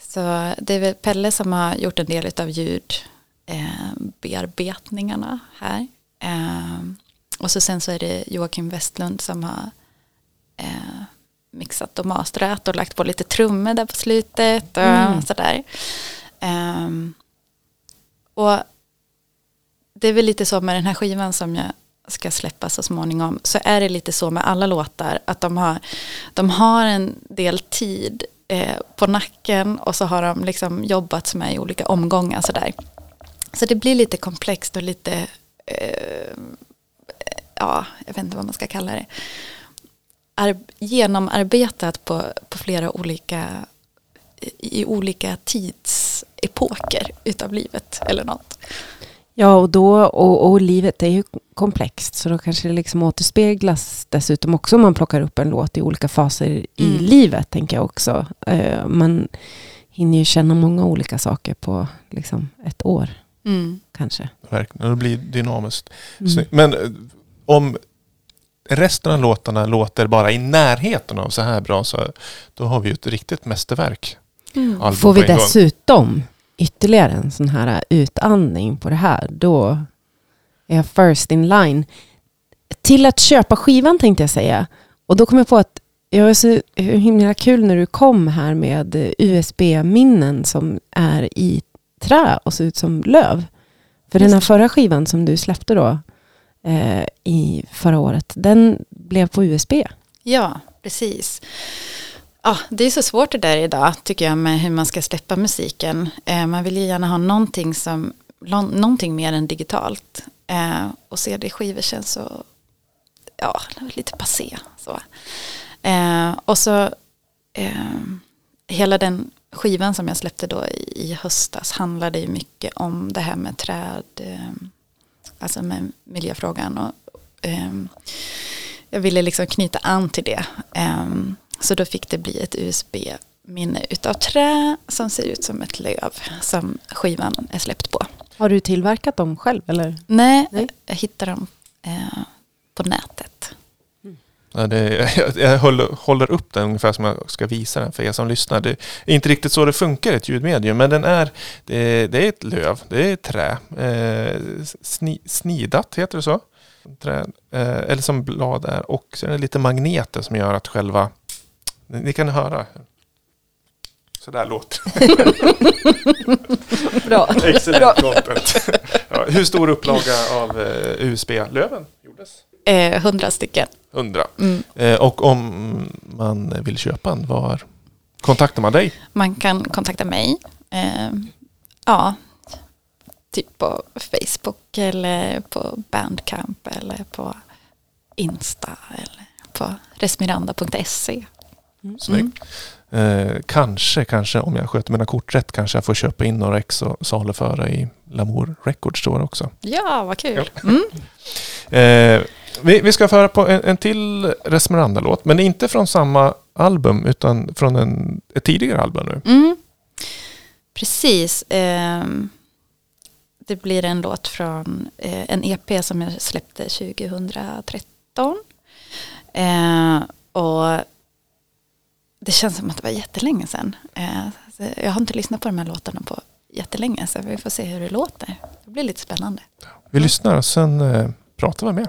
så det är väl Pelle som har gjort en del av ljudbearbetningarna här. Ehm, och så sen så är det Joakim Westlund som har eh, mixat och mastrat och lagt på lite trummor där på slutet och Mm. sådär. Och det är väl lite så med den här skivan som jag ska släppa så småningom. Så är det lite så med alla låtar. Att de har, de har en del tid eh, på nacken. Och så har de liksom jobbat med i olika omgångar. Sådär. Så det blir lite komplext och lite, eh, ja, jag vet inte vad man ska kalla det. Ar- genomarbetat på, på flera olika, i olika tidsepoker utav livet eller något. Ja, och, då, och, och livet är ju komplext så då kanske det liksom återspeglas dessutom också om man plockar upp en låt i olika faser i Mm. livet, tänker jag också. Eh, man hinner ju känna många olika saker på liksom ett år Mm. kanske. Verkligen. Det blir dynamiskt. Mm. Men eh, om resten av låtarna låter bara i närheten av så här bra så då har vi ju ett riktigt mästerverk. Mm. Får vi dessutom ytterligare en sån här utandning på det här, då är jag first in line. Till att köpa skivan tänkte jag säga. Och då kom jag på att det var så himla kul när du kom här med USB-minnen som är i trä och ser ut som löv. För den här Just. förra skivan som du släppte då eh, i förra året, den blev på USB. Ja, precis. Ja, det är så svårt det där idag tycker jag med hur man ska släppa musiken. Eh, man vill ju gärna ha någonting, som, någonting mer än digitalt. Eh, och CD-skivor känns så, ja, lite passé. Så. Eh, och så eh, hela den skivan som jag släppte då i, höstas handlade ju mycket om det här med träd, eh, alltså med miljöfrågan. Och, eh, jag ville liksom knyta an till det så då fick det bli ett USB-minne utav trä som ser ut som ett löv som skivan är släppt på. Har du tillverkat dem själv? Eller? Nej, Nej. jag hittade dem eh, på nätet. Ja, det, jag jag håller, håller upp den ungefär som jag ska visa den för er som lyssnar. Det är inte riktigt så det funkar ett ljudmedium, men den är, det, är- det är ett löv, det är trä. Eh, sni, snidat, heter det så? Trä, eh, eller som blad är. Och så är det lite magneter som gör att själva... Ni, kan höra. Så där låter Bra. Excellent content. ja, hur stor upplaga av eh, USB-löven gjordes? Eh, 100 stycken. 100. Mm. Eh, och om man vill köpa en, var kontaktar man dig? Man kan kontakta mig. Eh, ja, typ på Facebook eller på Bandcamp eller på Insta eller på resmiranda.se. Snyggt. Eh, kanske, kanske om jag sköter mina kort rätt kanske jag får köpa in några ex och saluföra i Lamour Records Store också. Ja, vad kul. Ja. Mm. Eh, Vi, vi ska föra på en, en till Resmeranda-låt, men inte från samma album utan från en, ett tidigare album nu. Mm. Precis. ehm, det blir en låt från eh, en EP som jag släppte 2013. Eh, och det känns som att det var jättelänge sedan. Eh, jag har inte lyssnat på de här låtarna på jättelänge så vi får se hur det låter. Det blir lite spännande. Vi lyssnar och sen eh, pratar vi mer.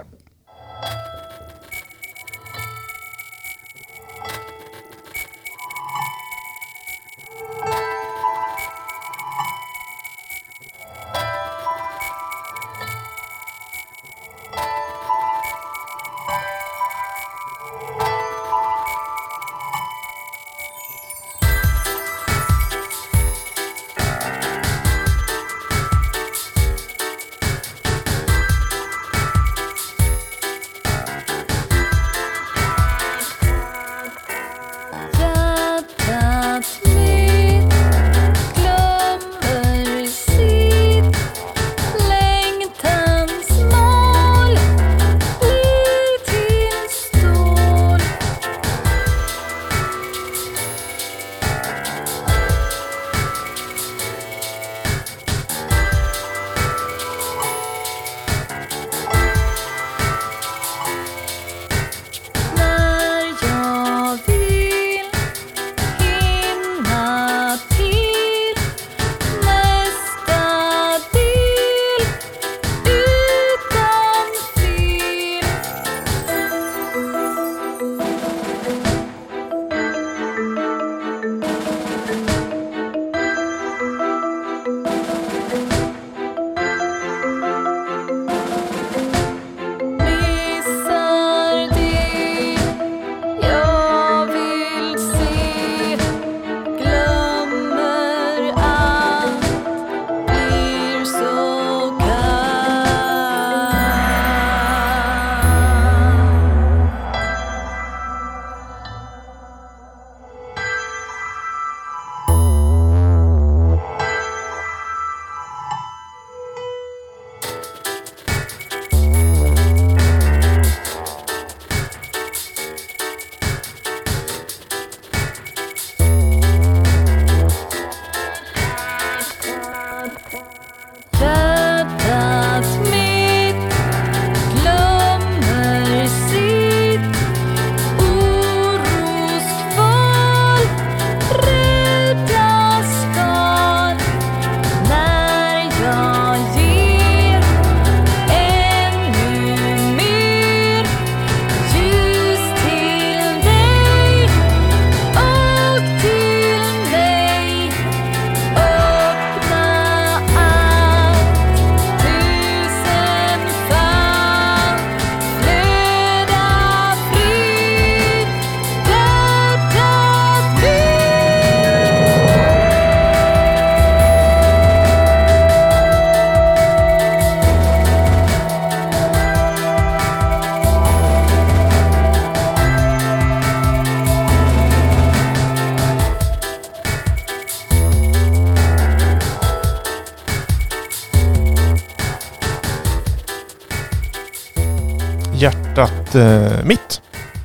Eh, mitt.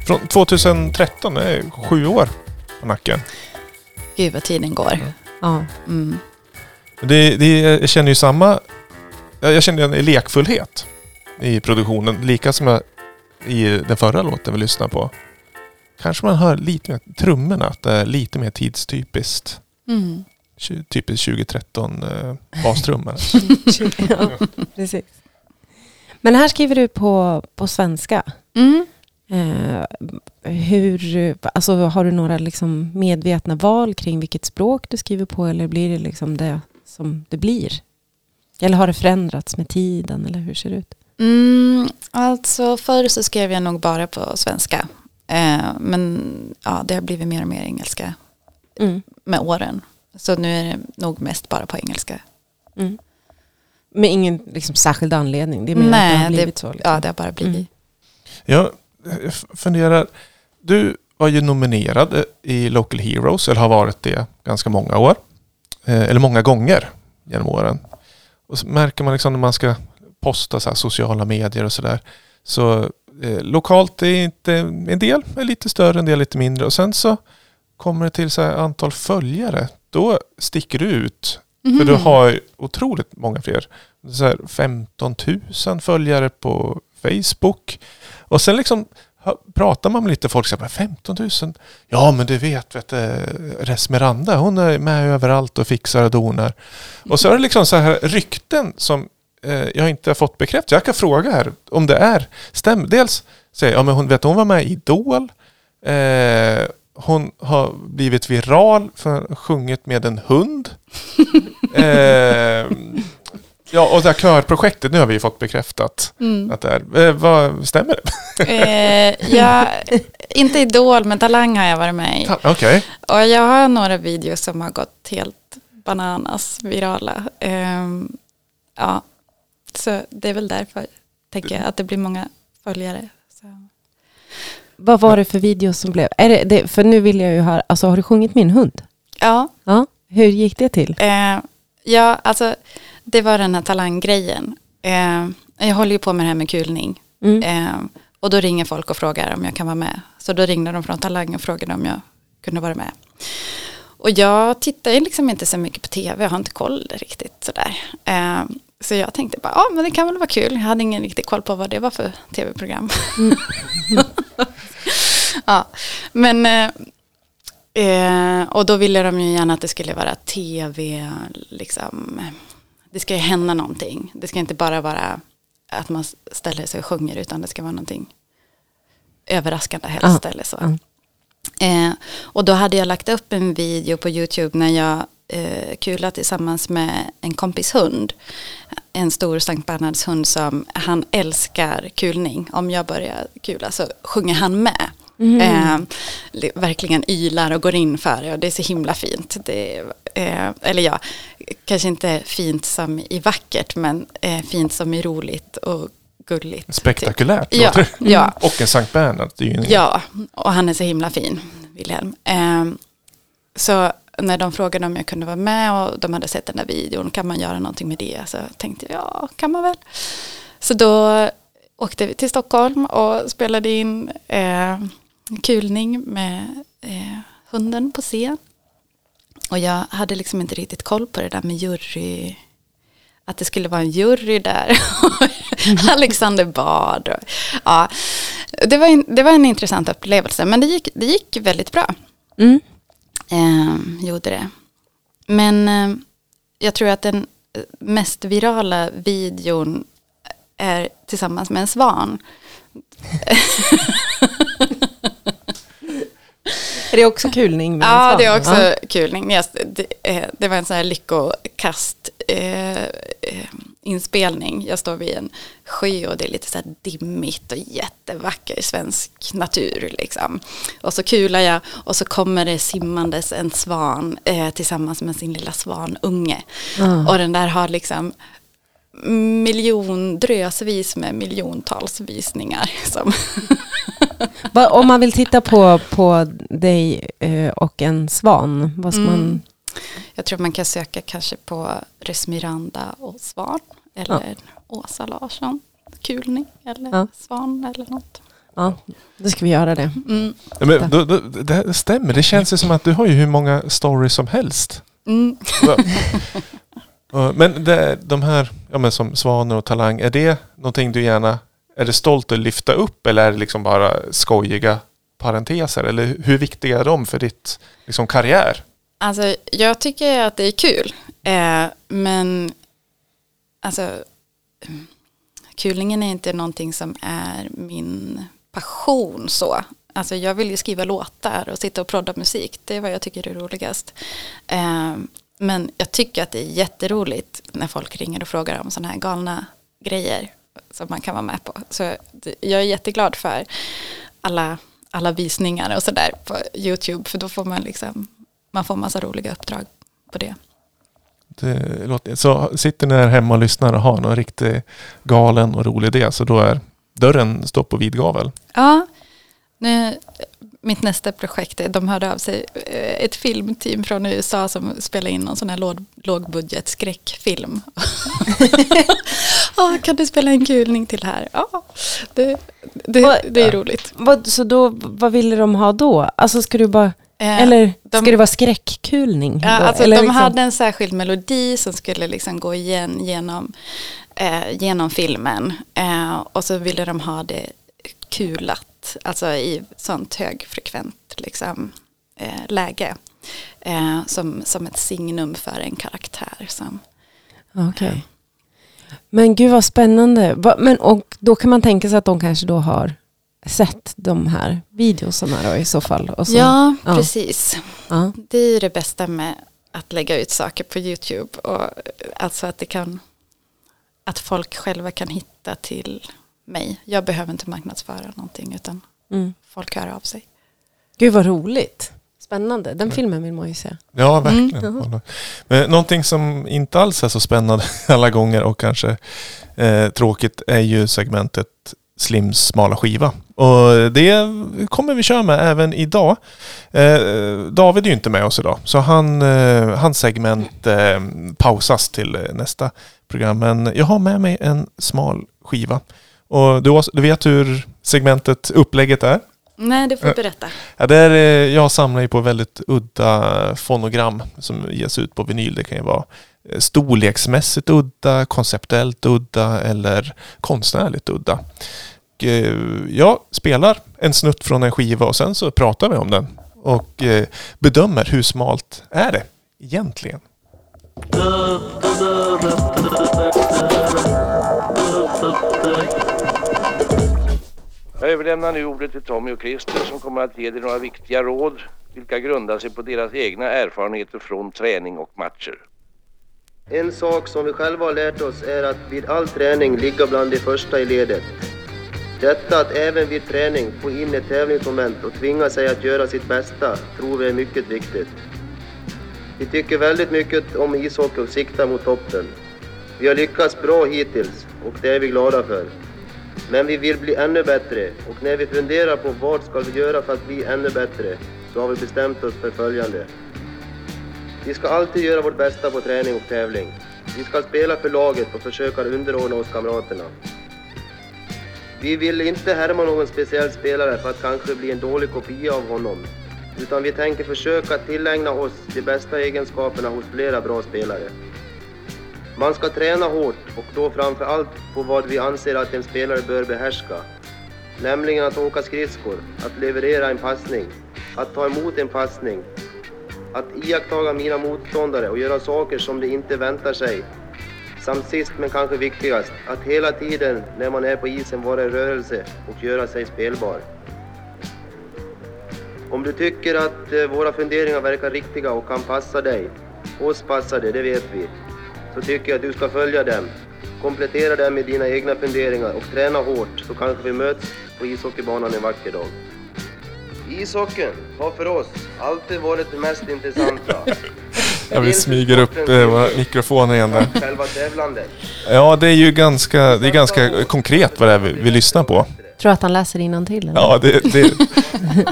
Från 2013, det är sju år på nacken. Gud vad tiden går. Ja. Mm. Det, det, jag känner ju samma... Jag jag känner en lekfullhet i produktionen. Lika som jag i den förra låten vi lyssnade på. Kanske man hör lite mer trummorna, att det är lite mer tidstypiskt. Mm. Typiskt 2013 eh, bastrummor. ja, precis. Men här skriver du på, på svenska. Mm. Eh, hur, alltså, har du några liksom medvetna val kring vilket språk du skriver på eller blir det liksom det som det blir? Eller har det förändrats med tiden eller hur ser det ut? Mm, alltså förr så skrev jag nog bara på svenska. Eh, men ja, det har blivit mer och mer engelska Mm. med åren. Så nu är det nog mest bara på engelska. Mm. Med ingen liksom, särskild anledning? Det är mer att det Nej, har blivit det- så? Liksom. Ja, det har bara blivit. Mm. Jag funderar. Du var ju nominerad eh, i Local Heroes, eller har varit det ganska många år. Eh, Eller många gånger genom åren. Och så märker man liksom när man ska posta så här sociala medier och sådär. Så eh, lokalt är inte, en del är lite större, en del lite mindre. Och sen så kommer det till så här antal följare. Då sticker du ut. För du har otroligt många fler. Så här 15 000 följare på Facebook. Och sen liksom pratar man med lite folk så här, 15 000? Ja men du vet, vet Resmeranda hon är med överallt och fixar och donar. Och så är det liksom så här rykten som eh, jag inte har fått bekräftat. Jag kan fråga här om det är stäm. Dels säger jag, ja men hon vet hon var med i Idol. Eh, hon har blivit viral för att ha sjungit med en hund. Eh, ja, och det här körprojektet, nu har vi fått bekräftat Mm. att det är. Eh, vad, stämmer det? Eh, jag, inte Idol, men Talang har jag varit med i. Ta- Okej. Och jag har några videos som har gått helt bananas, virala. Ehm, ja, så det är väl därför, tänker jag, att det blir många följare. Så. Vad var det för video som blev? Är det, det, för nu vill jag ju höra, alltså har du sjungit min hund? Ja, Ja. Hur gick det till? eh, ja, alltså det var den här talanggrejen. Eh, jag håller ju på med det här med kulning. Mm. Eh, och då ringer folk och frågar om jag kan vara med. Så då ringde de från Talang och frågade om jag kunde vara med. Och jag tittar ju liksom inte så mycket på tv, jag har inte koll riktigt sådär. Eh, så jag tänkte bara, ja men det kan väl vara kul. Jag hade ingen riktig koll på vad det var för tv-program. ja, men eh, och då ville de ju gärna att det skulle vara tv, liksom. Det ska ju hända någonting. Det ska inte bara vara att man ställer sig och sjunger utan det ska vara någonting överraskande helst Ja, eller så. ja. Eh, och då hade jag lagt upp en video på YouTube när jag eh, kulade tillsammans med en kompis hund. En stor Sankt Bernhards hund som han älskar kulning. Om jag börjar kula så sjunger han med. Eh, li- verkligen ylar och går in för det och det är så himla fint. Det, eh, eller ja, kanske inte fint som i vackert men eh, fint som i roligt och gulligt. Spektakulärt Ja, låter det. ja. Och en Sankt Bernhard. Det är ju en Ja, och han är så himla fin, Wilhelm. Ehm, så när de frågade om jag kunde vara med och de hade sett den där videon, kan man göra någonting med det? Så tänkte jag, ja, kan man väl. Så då åkte vi till Stockholm och spelade in eh, kulning med eh, hunden på scen. Och jag hade liksom inte riktigt koll på det där med jury, att det skulle vara en jury där. Alexander Bard. Och, ja, det, var en, det var en intressant upplevelse, men det gick, det gick väldigt bra. Mm. Eh, gjorde det. Men eh, jag tror att den eh, mest virala videon är tillsammans med en svan. Är det också kulning? Ja, svan? det är också Ja. kul. Yes, det, eh, det var en sån här lyckokast eh, eh, inspelning. Jag står vid en sjö och det är lite så här dimmigt och jättevacker svensk natur. Liksom. Och så kular jag och så kommer det simmandes en svan eh, tillsammans med sin lilla svanunge. Ja. Och den där har liksom miljon, drösvis med miljontals visningar. Om man vill titta på, på dig eh, och en svan, vad ska Mm. man... Jag tror man kan söka kanske på Resmiranda och Svan. Eller Åsa Larsson, kulning eller Ja. Svan eller något. Ja, då ska vi göra det. Mm. Ja, Men, då, då, det stämmer. Det känns ju som att du har ju hur många stories som helst. Mm. Men det, de här, ja, men som Svaner och Talang, är det någonting du gärna är det stolt att lyfta upp eller är det liksom bara skojiga parenteser? Eller hur viktiga är de för ditt liksom, karriär? Alltså, jag tycker att det är kul. Eh, men alltså, kulingen kulningen är inte någonting som är min passion så. Alltså, jag vill ju skriva låtar och sitta och prodda musik. Det är vad jag tycker är roligast. Eh, men jag tycker att det är jätteroligt när folk ringer och frågar om sådana här galna grejer som man kan vara med på. Så jag är jätteglad för alla, alla visningar och sådär på YouTube. För då får man liksom man får massa roliga uppdrag på det. Det låter, så sitter ni där hemma och lyssnar och har någon riktigt galen och rolig idé så då är dörren står på vid gavel. Ja, nu mitt nästa projekt, de hörde av sig, eh, ett filmteam från USA som spelar in någon sån här låg, lågbudget skräckfilm. ah, kan du spela en kulning till här? Ja, det, det, det är roligt. Vad, så då, vad ville de ha då? Alltså ska du bara, Eh, eller de- ska det vara skräckkulning? Ja, alltså, eller de liksom- hade en särskild melodi som skulle liksom gå igen genom, eh, genom filmen. Eh, och så ville de ha det kulat, alltså i sånt högfrekvent liksom, eh, läge. Eh, som, som ett signum för en karaktär. Som, Okej. Men gud vad spännande. Va, men, och då kan man tänka sig att de kanske då har sett de här videosarna då i så fall. Så, ja, ja. precis. ja. Det är ju det bästa med att lägga ut saker på YouTube. Och, eh, alltså att det kan, att folk själva kan hitta till mig. Jag behöver inte marknadsföra någonting utan Mm. folk hör av sig. Gud vad roligt. Spännande. Den filmen vill man ju se. Ja, Mm. verkligen. Men någonting som inte alls är så spännande alla gånger och kanske eh, tråkigt är ju segmentet Slims smala skiva. Och det kommer vi köra med även idag. Eh, David är ju inte med oss idag, så han, eh, hans segment eh, pausas till eh, nästa program. Men jag har med mig en smal skiva. Och du, du vet hur segmentet, upplägget är? Nej, det får du berätta. Ja, det är, eh, jag samlar ju på väldigt udda fonogram som ges ut på vinyl. Det kan ju vara eh, storleksmässigt udda, konceptuellt udda eller konstnärligt udda. Eh, Jag spelar en snutt från en skiva och sen så pratar vi om den och eh, bedömer hur smalt är det egentligen. Jag överlämnar nu ordet till Tommy och Christer som kommer att ge dig några viktiga råd vilka grundar sig på deras egna erfarenheter från träning och matcher. En sak som vi själva har lärt oss är att vid all träning ligga bland de första i ledet. Detta att även vid träning få in ett tävlingsmoment och tvinga sig att göra sitt bästa tror vi är mycket viktigt. Vi tycker väldigt mycket om ishockey och siktar mot toppen. Vi har lyckats bra hittills och det är vi glada för. Men vi vill bli ännu bättre och när vi funderar på vad ska vi göra för att bli ännu bättre så har vi bestämt oss för följande. Vi ska alltid göra vårt bästa på träning och tävling. Vi ska spela för laget och försöka underordna oss kamraterna. Vi vill inte härma någon speciell spelare för att kanske bli en dålig kopia av honom. Utan vi tänker försöka tillägna oss de bästa egenskaperna hos flera bra spelare. Man ska träna hårt och då framför allt på vad vi anser att en spelare bör behärska. Nämligen att åka skridskor, att leverera en passning, att ta emot en passning, att iakttaga mina motståndare och göra saker som de inte väntar sig. Samt sist men kanske viktigast, att hela tiden när man är på isen vara i rörelse och göra sig spelbar. Om du tycker att eh, våra funderingar verkar riktiga och kan passa dig, oss passar det, det vet vi, så tycker jag att du ska följa dem. Komplettera dem med dina egna funderingar och träna hårt så kanske vi möts på ishockeybanan en vacker dag. Ishockeyn har för oss alltid varit det mest intressanta. Ja, vi smyger upp eh, våra mikrofoner igen där. Själva tävlandet. Ja, det är ju ganska, det är ganska konkret vad det är vi, vi lyssnar på. Tror att han läser till eller? Ja, det... det,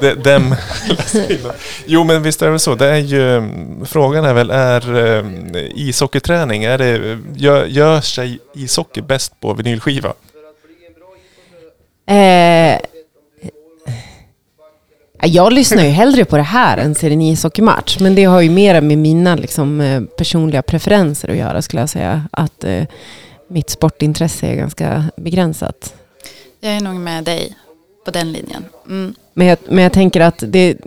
det dem läser. Jo, men visst är det väl så. Det är ju... Frågan är väl, är eh, ishockeyträning, är det, gör, gör sig ishockey bäst på vinylskiva? Eh, jag lyssnar ju hellre på det här än ser en ishockeymatch. Men det har ju mer med mina liksom, eh, personliga preferenser att göra skulle jag säga. Att eh, mitt sportintresse är ganska begränsat. Jag är nog med dig på den linjen. Mm. Men jag, men jag tänker att det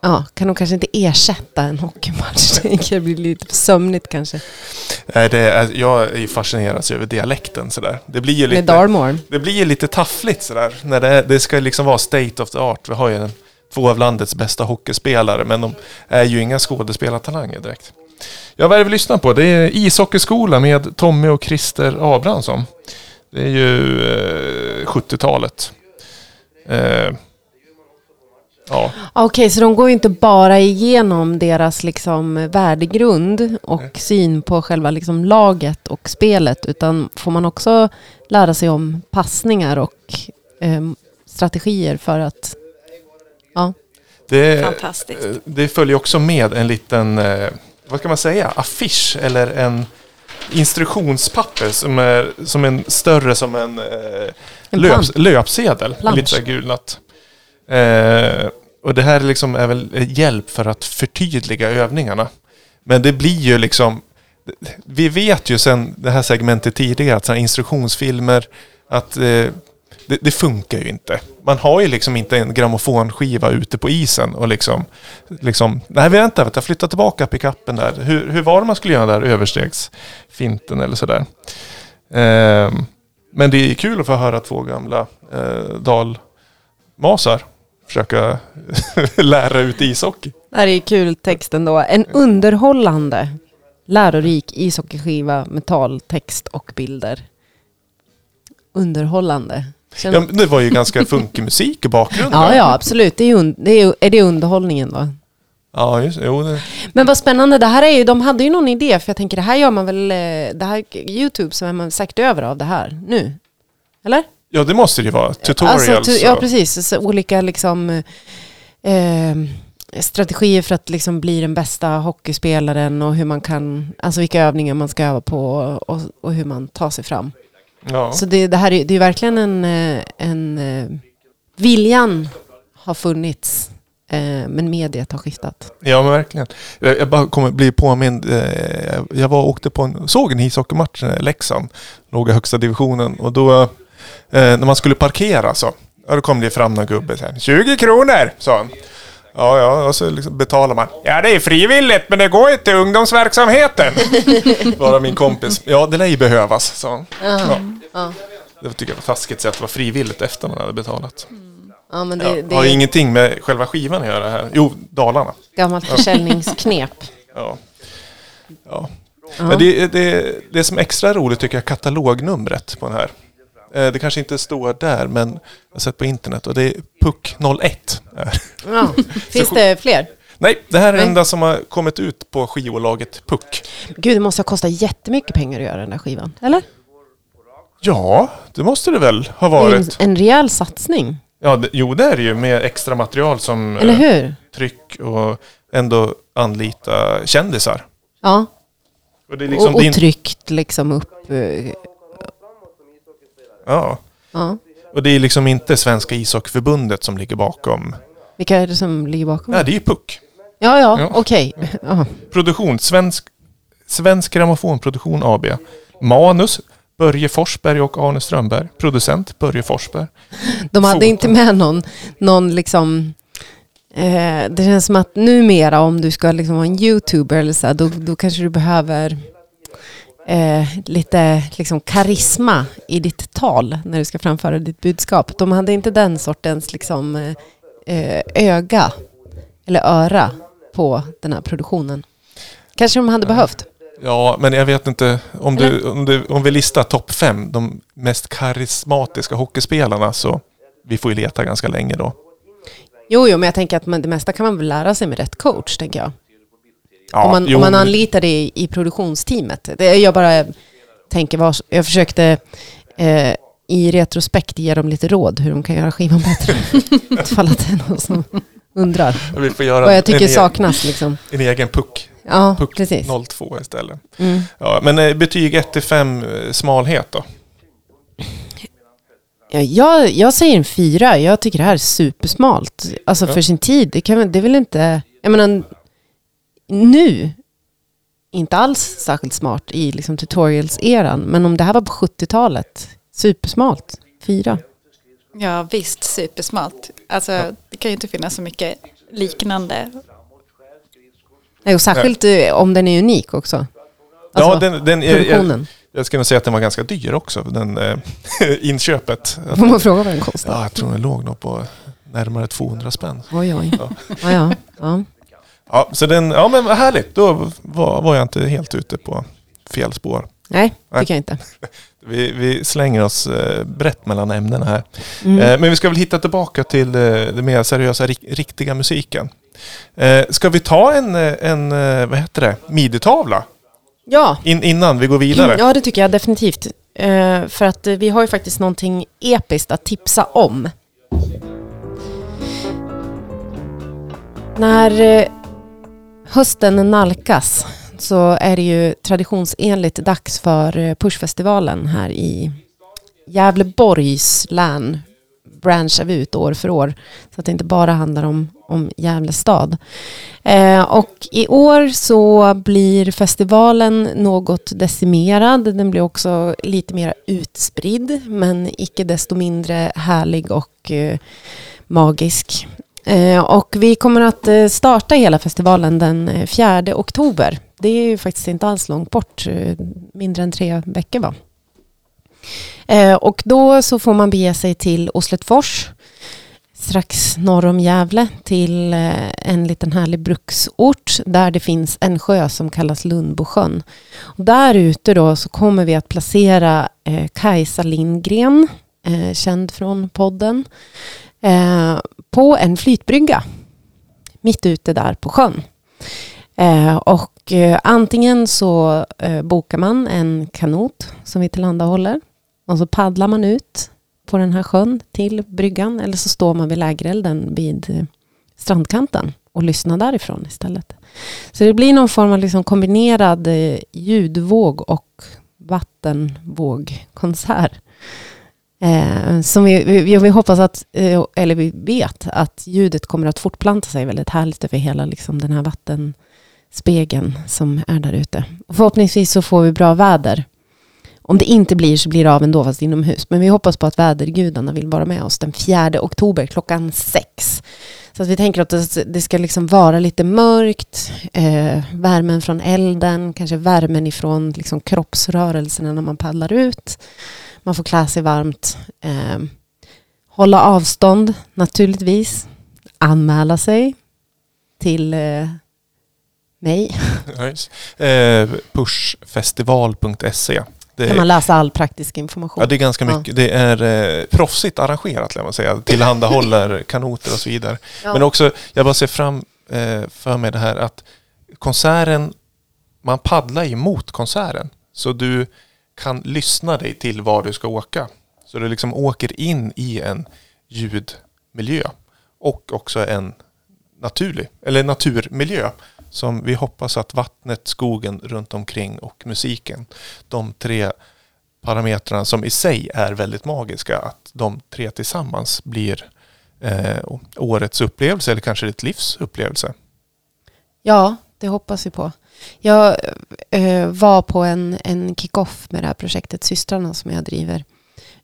ja, kan nog kanske inte ersätta en hockeymatch. Det blir lite för sömnigt kanske. Nej, det är, jag är ju fascinerad över dialekten sådär. Det blir ju Med lite... Darmore. Det blir ju lite taffligt sådär. När det, det ska liksom vara state of the art. Vi har ju en, två av landets bästa hockeyspelare, men de är ju inga skådespelartalanger direkt. Ja, vad är det vi lyssnar på? Det är ishockeyskola med Tommy och Christer Abrahamsson. Det är ju eh, 70-talet. Eh, ja, Okej, så de går ju inte bara igenom deras liksom värdegrund och syn på själva liksom laget och spelet, utan får man också lära sig om passningar och eh, strategier för att... Ja, Det, Fantastiskt. eh, det följer också med en liten, eh, vad ska man säga, affisch eller en instruktionspapper som är som en större som en, eh, En löp, plansch. löpsedel. Plansch. Lite gulnat. Eh, och det här liksom är väl hjälp för att förtydliga övningarna. Men det blir ju liksom, vi vet ju sen det här segmentet tidigare att instruktionsfilmer, att eh, det, det funkar ju inte. Man har ju liksom inte en grammofonskiva ute på isen och liksom, liksom nej vänta, vänta, flytta tillbaka pickuppen där. Hur, hur var det man skulle göra där överstegsfinten eller sådär. Ehm, men det är kul att få höra två gamla eh, dalmasar försöka lära ut ishockey. Det här är ju kul texten då. En underhållande, lärorik ishockeyskiva med tal, text och bilder. Underhållande. Ja, det var ju ganska funkig musik i bakgrunden. Ja, ja, absolut. Det är, un- det är, är det underhållningen då? Ja, just, jo, det, Men vad spännande, det här är ju, de hade ju någon idé, för jag tänker det här gör man väl, eh, det här YouTube så är man säkert över av det här nu? Eller? ja, det måste det ju vara. Tutorials. Alltså, tu- ja, precis. Så olika liksom, eh, strategier för att liksom bli den bästa hockeyspelaren och hur man kan, alltså vilka övningar man ska öva på och, och hur man tar sig fram. Ja. Så det, det här är, det är verkligen en, eh, en eh, viljan har funnits, eh, men mediet har skiftat. Ja men verkligen. Jag bara kommer bli påmind. Jag var åkte på en, såg en ishockeymatch i Leksand. Låg i högsta divisionen. Och då när man skulle parkera så. Då kom det fram någon gubbe så här. 20 kronor sa han. Ja, ja, och så liksom betalar man. Ja, det är frivilligt, men det går ju till ungdomsverksamheten. Bara min kompis. Ja, det lär ju behövas, sa han. Ja. Det tycker jag var taskigt att det var frivilligt efter man hade betalat. Ja, men det, Ja, det har är ett ingenting med själva skivan att göra här. Jo, Dalarna. gammalt försäljningsknep. Ja. Ja. Men det, det, det som är extra roligt tycker jag är katalognumret på den här. Eh, Det kanske inte står där men jag har sett på internet och det är PUC01. Ja. Finns det fler? Nej, det här är det Nej. enda som har kommit ut på skivbolaget PUC. Gud, det måste ha kostat jättemycket pengar att göra den där skivan. Eller? Ja, det måste det väl ha ju en, varit. en rejäl satsning. Ja, det, jo det är det ju med extra material som Eller eh, hur? tryck och ändå anlita kändisar. Ja. Och det är liksom och, din... och tryckt liksom upp. Ja. Ja. Och det är liksom inte Svenska ishockeyförbundet som ligger bakom. Vilka är det som ligger bakom? Nej, det är ju PUC. Ja, ja, Ja. okej. Ja. Produktion, Svensk, Svensk Grammofonproduktion AB. Manus, Börje Forsberg och Arne Strömberg. Producent, Börje Forsberg. De hade Foto. inte med någon, någon liksom... Eh, det känns som att numera om du ska liksom vara en youtuber eller så då, då kanske du behöver eh, lite liksom karisma i ditt tal när du ska framföra ditt budskap. De hade inte den sortens liksom, eh, öga eller öra på den här produktionen. Kanske de hade behövt. Ja, men jag vet inte. Om, du, om, du, om vi listar topp fem, de mest karismatiska hockeyspelarna, så vi får ju leta ganska länge då. Jo, jo, men jag tänker att det mesta kan man väl lära sig med rätt coach, tänker jag. Ja, om, man, jo, om man anlitar det i, i produktionsteamet. Det, jag bara tänker, vad, jag försökte eh, i retrospekt ge dem lite råd hur de kan göra skivan bättre. Ifall att det är någon som undrar vi får göra vad jag tycker en, saknas. Liksom. en egen puck. Ja, Puck precis. 02 istället. Mm. Ja, men eh, betyg 1 till 5 eh, smalhet då? Ja, jag, jag säger en fyra. Jag tycker det här är supersmalt. Alltså för sin tid. Det, kan, det är väl inte... Jag menar, nu, inte alls särskilt smart i liksom tutorials-eran. Men om det här var på 70-talet, supersmalt. Fyra. Ja visst, supersmalt. Alltså det kan ju inte finnas så mycket liknande. Nej, och särskilt eh, om den är unik också. Alltså, ja, den, den är, jag, produktionen. jag skulle säga att den var ganska dyr också, den eh, inköpet. Får man fråga vad den kostar? Ja, jag tror den låg nog på närmare 200 spänn. Oj, oj. Ja. Ja, ja. ja. Ja, så den, ja men vad härligt. Då var, var jag inte helt ute på fel spår. Nej, Nej. tycker jag inte. Vi, vi slänger oss eh, brett mellan ämnena här. Mm. Eh, men vi ska väl hitta tillbaka till eh, det mer seriösa, rik, riktiga musiken. Ska vi ta en, en vad heter det, midi-tavla Ja. In, innan vi går vidare? ja, det tycker jag definitivt. För att vi har ju faktiskt någonting episkt att tipsa om. När hösten nalkas så är det ju traditionsenligt dags för eh, Pushfestivalen här i Gävleborgs län. Branchar vi ut år för år så att det inte bara handlar om, om Gävle stad. Eh, och i år så blir festivalen något decimerad. Den blir också lite mer utspridd men icke desto mindre härlig och eh, magisk. Eh, och vi kommer att eh, starta hela festivalen den eh, 4 oktober. Det är ju faktiskt inte alls långt bort, mindre än tre veckor va? Och då så får man bege sig till Osletfors, strax norr om Gävle, till en liten härlig bruksort där det finns en sjö som kallas Lundbosjön. Och där ute då så kommer vi att placera Kajsa Lindgren, känd från podden, eh, på en flytbrygga mitt ute där på sjön. Eh, och eh, antingen så eh, bokar man en kanot som vi tillhandahåller och så paddlar man ut på den här sjön till bryggan eller så står man vid lägerelden vid eh, strandkanten och lyssnar därifrån istället. Så det blir någon form av liksom kombinerad eh, ljudvåg och vattenvågkonsert. Eh, som vi, vi, vi hoppas att, eh, eller vi vet att ljudet kommer att fortplanta sig väldigt härligt över hela liksom, den här vattenspegeln som är där ute. Och förhoppningsvis så får vi bra väder. Om det inte blir så blir det av ändå fast inomhus. Men vi hoppas på att vädergudarna vill vara med oss den 4 oktober klockan sex. Så att vi tänker att det, det ska liksom vara lite mörkt, eh, värmen från elden, kanske värmen ifrån liksom kroppsrörelserna när man paddlar ut. Man får klä sig varmt. Eh, hålla avstånd naturligtvis. Anmäla sig till eh, mig. Nice. Eh, pushfestival.se. Det, kan man läsa all praktisk information. ja, det är ganska mycket. Det är eh, proffsigt arrangerat, lär man säga. Tillhandahåller kanoter och så vidare. Ja. Men också, jag bara ser fram eh, för mig det här att konserten, man paddlar ju mot konserten. Så du kan lyssna dig till var du ska åka. Så du liksom åker in i en ljudmiljö. Och också en naturlig, eller naturmiljö. Som vi hoppas att vattnet, skogen runt omkring och musiken, de tre parametrarna som i sig är väldigt magiska, att de tre tillsammans blir eh, årets upplevelse eller kanske ditt livs upplevelse. Ja, det hoppas vi på. Jag eh, var på en, en kick-off med det här projektet Systrarna som jag driver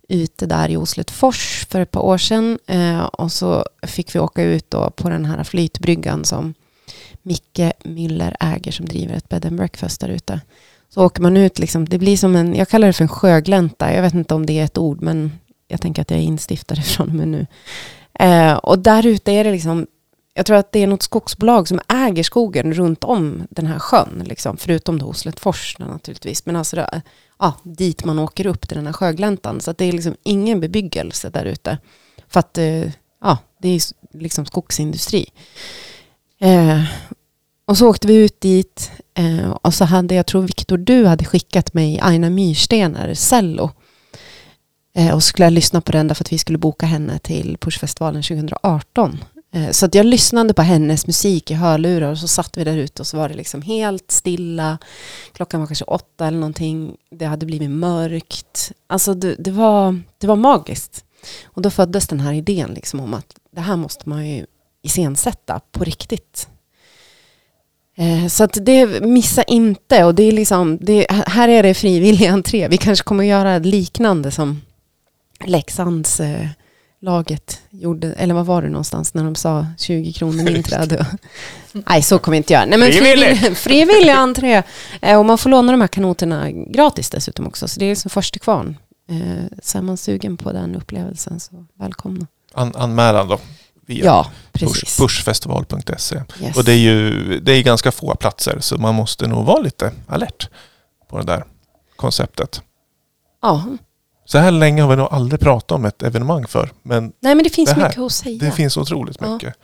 ute där i Oslutfors för ett par år sedan. Eh, och så fick vi åka ut då på den här flytbryggan som Micke Müller äger som driver ett bed and breakfast där ute. Så åker man ut, liksom, det blir som en, jag kallar det för en sjöglänta. Jag vet inte om det är ett ord, men jag tänker att jag är instiftare från och med nu. Eh, och där ute är det liksom, jag tror att det är något skogsbolag som äger skogen runt om den här sjön, liksom, förutom då Osletfors naturligtvis. Men alltså det, ja, dit man åker upp till den här sjögläntan. Så att det är liksom ingen bebyggelse där ute. För att eh, ja, det är liksom skogsindustri. Eh, och så åkte vi ut dit eh, och så hade, jag tror Viktor, du hade skickat mig Aina Myrstener, cello. Eh, och så skulle jag lyssna på den därför att vi skulle boka henne till Pushfestivalen 2018. Eh, så att jag lyssnade på hennes musik i hörlurar och så satt vi där ute och så var det liksom helt stilla. Klockan var kanske åtta eller någonting. Det hade blivit mörkt. Alltså det, det, var, det var magiskt. Och då föddes den här idén liksom om att det här måste man ju iscensätta på riktigt. Eh, så att det missa inte och det är liksom, det, här är det frivillig entré. Vi kanske kommer att göra liknande som Leksands eh, laget gjorde, eller vad var det någonstans när de sa 20 kronor inträde? Nej, så kommer vi inte göra. Nej, men Frivillig. frivillig, entré. Eh, Och man får låna de här kanoterna gratis dessutom också, så det är liksom först till kvarn. Eh, Så är man sugen på den upplevelsen så välkomna. An, anmälan då. Via Ja, precis. pushfestival.se. Yes. Och det är ju det är ganska få platser så man måste nog vara lite alert på det där konceptet. Ja, Så här länge har vi nog aldrig pratat om ett evenemang för. Men nej men det finns Det här, mycket att säga. det finns otroligt Ja. mycket.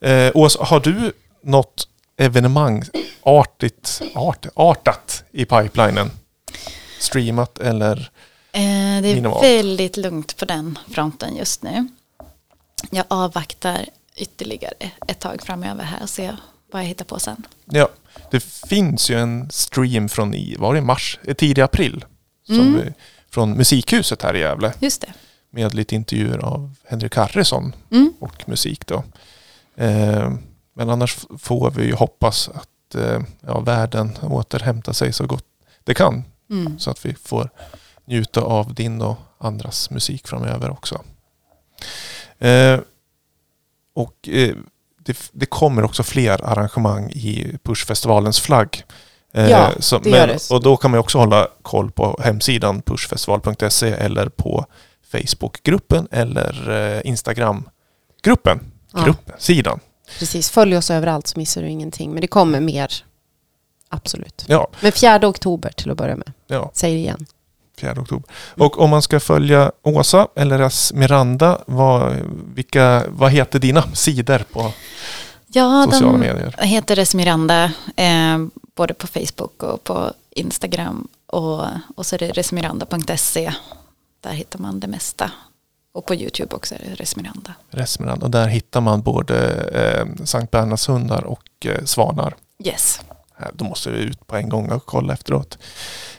Eh, Åsa, har du något evenemang artigt, art, artat i pipelinen? Streamat eller? Eh, det är Minimalt. väldigt lugnt på den fronten just nu. Jag avvaktar ytterligare ett tag framöver här och se vad jag hittar på sen. Ja, det finns ju en stream från i, var det mars, eh, tidig april. Som Mm. vi, från Musikhuset här i Gävle. Just det. Med lite intervjuer av Henrik Harrison Mm. och musik då. Eh, men annars får vi ju hoppas att eh, ja, världen återhämtar sig så gott det kan. Mm. Så att vi får njuta av din och andras musik framöver också. Eh, och eh, det, det kommer också fler arrangemang i Pushfestivalens flagg. Eh, Ja, så, det gör det. Och då kan man också hålla koll på hemsidan pushfestival.se eller på Facebookgruppen eller eh, Instagramgruppen. Ja. Gruppen, sidan. Precis, följ oss överallt så missar du ingenting. Men det kommer mer. Absolut. Ja, Men 4 oktober till att börja med. ja. Säg det igen. 4 oktober. Och om man ska följa Åsa eller Esmeralda, vad, vilka, vad heter dina sidor på Ja, sociala de medier? heter Resmiranda eh, både på Facebook och på Instagram. Och, och så är det resmiranda.se. Där hittar man det mesta. Och på YouTube också är det Resmiranda. Esmeralda. Och där hittar man både eh, Sankt Bernhardshundar och eh, svanar. Yes. Då måste vi ut på en gång och kolla efteråt.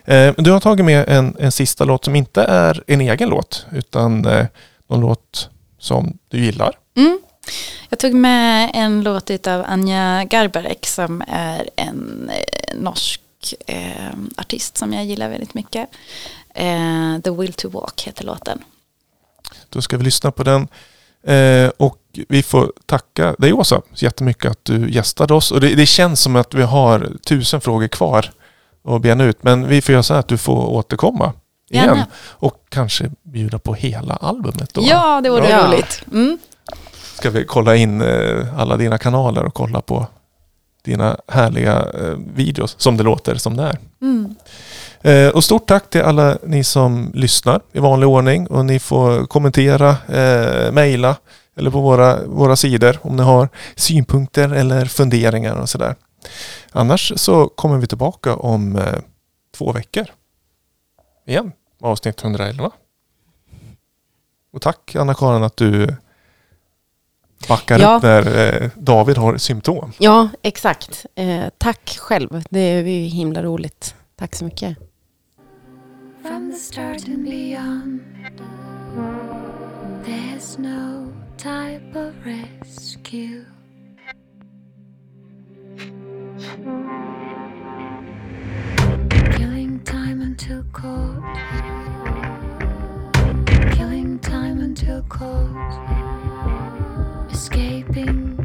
Eh, du har tagit med en, en sista låt som inte är en egen låt utan eh, någon låt som du gillar. Mm. Jag tog med en låt av Anja Garbarek som är en eh, norsk eh, artist som jag gillar väldigt mycket. Eh, The Will to Walk heter låten. Då ska vi lyssna på den. Eh, och vi får tacka dig Åsa så jättemycket att du gästade oss. Och det, det känns som att vi har tusen frågor kvar att bena ut. Men vi får göra så här att du får återkomma igen. Gärna. Och kanske bjuda på hela albumet då. Ja, det vore Ja. roligt. Mm. Ska vi kolla in eh, alla dina kanaler och kolla på dina härliga eh, videos som det låter som det är. Mm. Eh, och stort tack till alla ni som lyssnar i vanlig ordning och ni får kommentera, eh, mejla eller på våra, våra sidor om ni har synpunkter eller funderingar och sådär. Annars så kommer vi tillbaka om eh, två veckor. Igen, avsnitt 111. Och tack Anna-Karin att du backar Ja. upp när eh, David har symptom. Ja, exakt. Eh, tack själv. Det är ju himla roligt. Tack så mycket. From the start and beyond, there's no type of rescue. Killing time until caught. Killing time until caught. Escaping